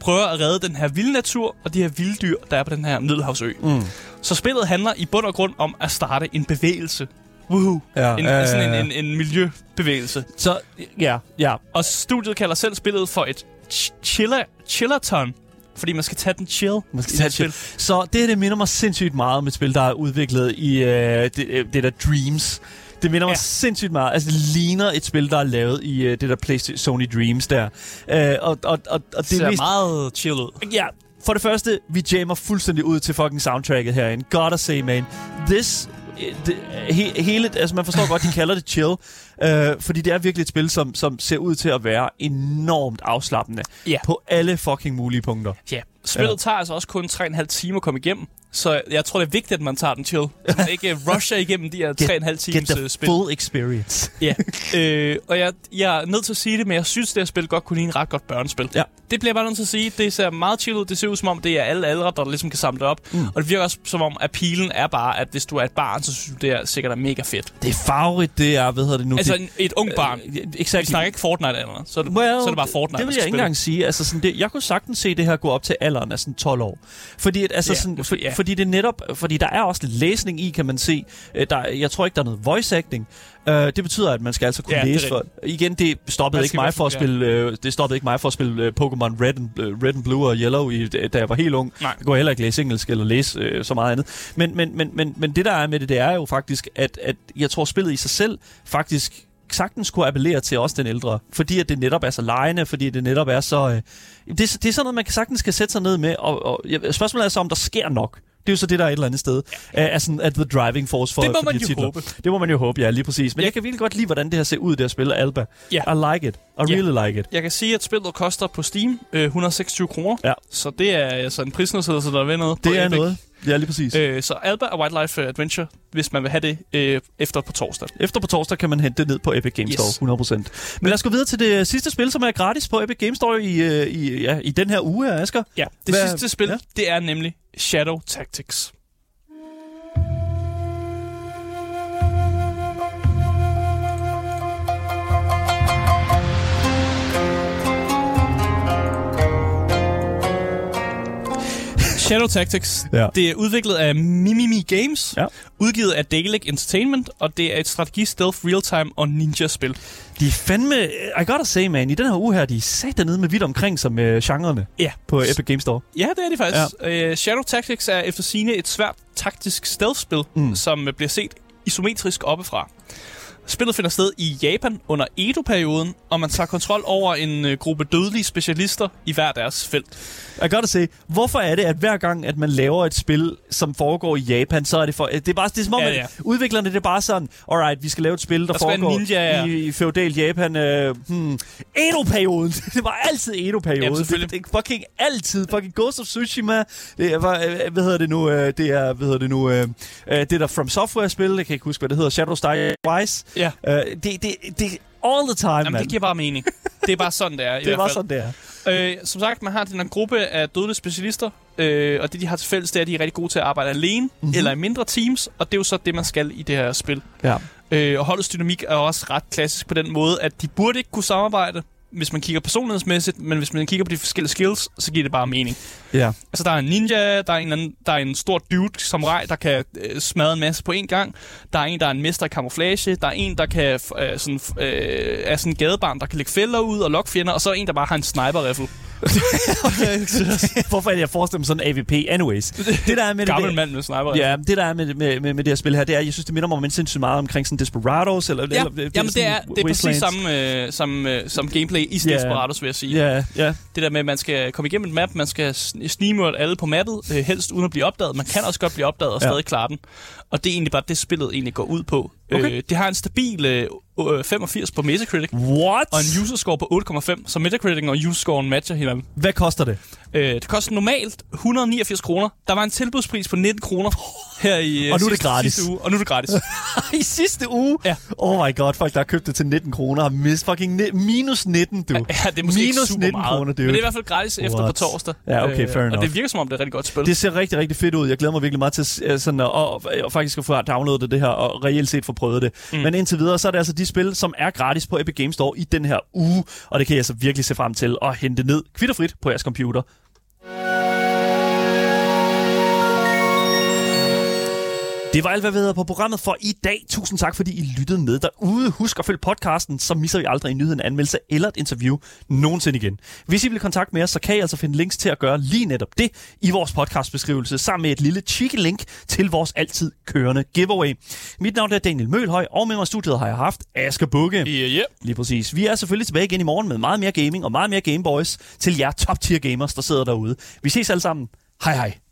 prøver at redde den her vilde natur og de her vilde dyr, der er på den her Middelhavsø. Mm. Så spillet handler i bund og grund om at starte en bevægelse. Woohoo. Ja, en, ja, ja, sådan ja. en, en, en miljøbevægelse. Så, ja, ja. Og studiet kalder selv spillet for et ch- chiller, chillaton. Fordi man skal tage den chill. Man skal tage det chill. Så det her, det minder mig sindssygt meget om et spil, der er udviklet i øh, det, øh, det der Dreams. Det minder mig Ja. sindssygt meget. Altså, det ligner et spil, der er lavet i øh, det der PlayStation Sony Dreams der. Øh, og, og, og, og Det ser er mest, meget chill ud. Ja, For det første, vi jammer fuldstændig ud til fucking soundtracket herinde. Gotta say, man. This øh, det, he, hele, altså man forstår godt, de kalder det chill, øh, fordi det er virkelig et spil, som, som ser ud til at være enormt afslappende Ja. på alle fucking mulige punkter. Ja, spillet ja. tager altså også kun 3,5 timer at komme igennem. Så jeg tror, det er vigtigt, at man tager den chill. Så man ikke øh, rusher igennem de her 3,5 Get times the øh, spil. full experience. Ja, øh, og jeg, jeg er nødt til at sige det, men jeg synes, det her spil godt kunne ligne et ret godt børnespil. Ja. Det bliver bare nødt til at sige. Det ser meget chill ud. Det ser ud som om, det er alle aldre, der ligesom kan samle det op. Mm. Og det virker også som om, at pilen er bare, at hvis du er et barn, så synes du, det er sikkert er mega fedt. Det er farverigt, det er, hvad hedder det nu? Altså en, et ung barn. Øh, Vi exakt. snakker ikke Fortnite eller noget. Så, er det, Well, så er det bare Fortnite. Det vil jeg ikke engang sige. Altså, sådan, det, jeg kunne sagtens se det her gå op til alderen af sådan 12 år. Fordi, at, altså, Ja, sådan, måske, for, ja. fordi det netop, fordi der er også lidt læsning i, kan man se. Øh, Der, jeg tror ikke, der er noget voice acting. Uh, det betyder, at man skal altså kunne Ja, det læse for... Igen, det stoppede ikke mig for at spille, uh, det stoppede ikke mig for at spille uh, Pokémon Red and, Red and Blue og Yellow, i, da jeg var helt ung. Nej. Jeg kunne heller ikke læse engelsk eller læse uh, så meget andet. Men, men, men, men, men det, der er med det, det er jo faktisk, at, at jeg tror, spillet i sig selv faktisk sagtens kunne appellere til også den ældre. Fordi at det netop er så lejende, fordi det netop er så... Øh, det, er- det er sådan noget, man kan sagtens skal sætte sig ned med. Og, og spørgsmålet er så, om der sker nok. Det er jo så det, der er et eller andet sted. Ja. Er sådan, at the driving force for Det må for man de jo titler. håbe. Det må man jo håbe, ja, lige præcis. Men jeg kan virkelig godt lide, hvordan det her ser ud, det her spil, Alba. Ja. I like it. I Ja. really like it. Jeg kan sige, at spillet koster på Steam øh, 126 kroner. Ja. Så det er altså en prisnedsættelse, der er ved noget. Det er Epic. noget. Ja, lige præcis. Øh. Så Alba og Wildlife Adventure, hvis man vil have det øh, efter på torsdag. Efter på torsdag kan man hente det ned på Epic Games Yes. Store, 100%. Men lad os gå videre til det sidste spil, som er gratis på Epic Games Store i, øh, i, ja, i den her uge her, Asger. Ja, det Hvad- sidste spil, ja. det er nemlig Shadow Tactics. Shadow Tactics, Ja. det er udviklet af Mimimi Games, Ja. udgivet af Dalek Entertainment, og det er et strategi, stealth, real-time og ninja-spil. De er fandme... I gotta say, man, i den her uge her, de er sat dernede med vidt omkring som øh, genrerne Ja. på Epic Games Store. Ja, det er det faktisk. Ja. Uh, Shadow Tactics er efter sine et svært taktisk stealth-spil, Mm. mm. som øh, bliver set isometrisk oppefra. Spillet finder sted i Japan under Edo-perioden, og man tager kontrol over en øh, gruppe dødelige specialister i hver deres felt. I gotta say, hvorfor er det, at hver gang, at man laver et spil, som foregår i Japan, så er det for... Det er, bare, det er som om, Ja, ja, ja. udviklerne, det er bare sådan, alright, vi skal lave et spil, der, Der foregår ninja, ja. i, i feudal Japan. Øh, hmm, Edo-perioden. det var altid Edo-perioden. Jamen, det, det, er fucking altid. Fucking Ghost of Tsushima. Det var, øh, hvad hedder det nu? Øh, det er, hvad hedder det nu? Øh, øh, det der From Software-spil, jeg kan ikke huske, hvad det hedder. Shadow Star Wise. Ja. Øh, det, det, det, all the time, Jamen, man. det giver bare mening. Det er bare sådan, det er. i det er bare sådan, det er. Øh, som sagt, man har den her gruppe af dødelige specialister, øh, og det, de har til fælles, det er, at de er rigtig gode til at arbejde alene, Mhm. mm-hmm. eller i mindre teams, og det er jo så det, man skal i det her spil. Ja. Øh, og holdets dynamik er også ret klassisk på den måde, at de burde ikke kunne samarbejde, hvis man kigger personlighedsmæssigt, men hvis man kigger på de forskellige skills, så giver det bare mening. Ja. Altså, der er en ninja, der er en, anden, der er en stor dude som rej, der kan øh, smadre en masse på en gang. Der er en, der er en mester i camouflage. Der er en, der kan, øh, sådan, øh, er sådan en gadebarn, der kan lægge fælder ud og lokke fjender. Og så er en, der bare har en sniper-rifle. Hvorfor er det, jeg forestiller mig sådan en AVP? Anyways. Det der er med det, Gammel det, mand med sniper-rifle. Ja, det der er med, med, med, med det her spil her, det er, jeg synes, det minder mig om sindssygt meget omkring sådan Desperados. Eller, Ja, eller, jamen det er, det er præcis samme øh, som, øh, som gameplay i Ja. Desperados, vil jeg sige. Ja, ja. Det der med, at man skal komme igennem et map, man skal sn- snigmørte alle på mappet, øh, helst uden at blive opdaget. Man kan også godt blive opdaget og Ja. stadig klare den. Og det er egentlig bare det, spillet egentlig går ud på. Okay. Øh, det har en stabil øh, øh, 85 på Metacritic, What? og en user score på 8,5, så Metacritic og user scoren matcher hinanden. Hvad koster det? Øh, det koster normalt 189 kroner. Der var en tilbudspris på 19 kroner her i øh, Og nu er det sidste, gratis. sidste uge, og nu er det gratis. I sidste uge? Ja. Oh my god, folk der har købt det til 19 kroner har mist fucking ni- minus 19, du. Ja, det er måske minus ikke super 19 meget, kroner, dude. men det er i hvert fald gratis efter What? på torsdag. Øh, Ja, okay, fair Og enough. det virker som om, det er et rigtig godt spil. Det ser rigtig, rigtig fedt ud. Jeg glæder mig virkelig meget til øh, sådan, at, og, og faktisk at få downloadet det her og reelt set få prøvet det. Mm. Men indtil videre, så er det altså de spil, som er gratis på Epic Games Store i den her uge. Og det kan jeg så virkelig se frem til at hente ned kvitterfrit på jeres computer. Det var alt, hvad vi havde på programmet for i dag. Tusind tak, fordi I lyttede med derude. Husk at følge podcasten, så misser vi aldrig en nyhed, en anmeldelse eller et interview nogensinde igen. Hvis I vil kontakte med os, så kan I altså finde links til at gøre lige netop det i vores podcastbeskrivelse, sammen med et lille cheeky link til vores altid kørende giveaway. Mit navn er Daniel Mølhøj, og med mig i studiet har jeg haft Asger Bukke. Yeah, yeah. Lige præcis. Vi er selvfølgelig tilbage igen i morgen med meget mere gaming og meget mere Gameboys til jer top tier gamers, der sidder derude. Vi ses alle sammen. Hej hej.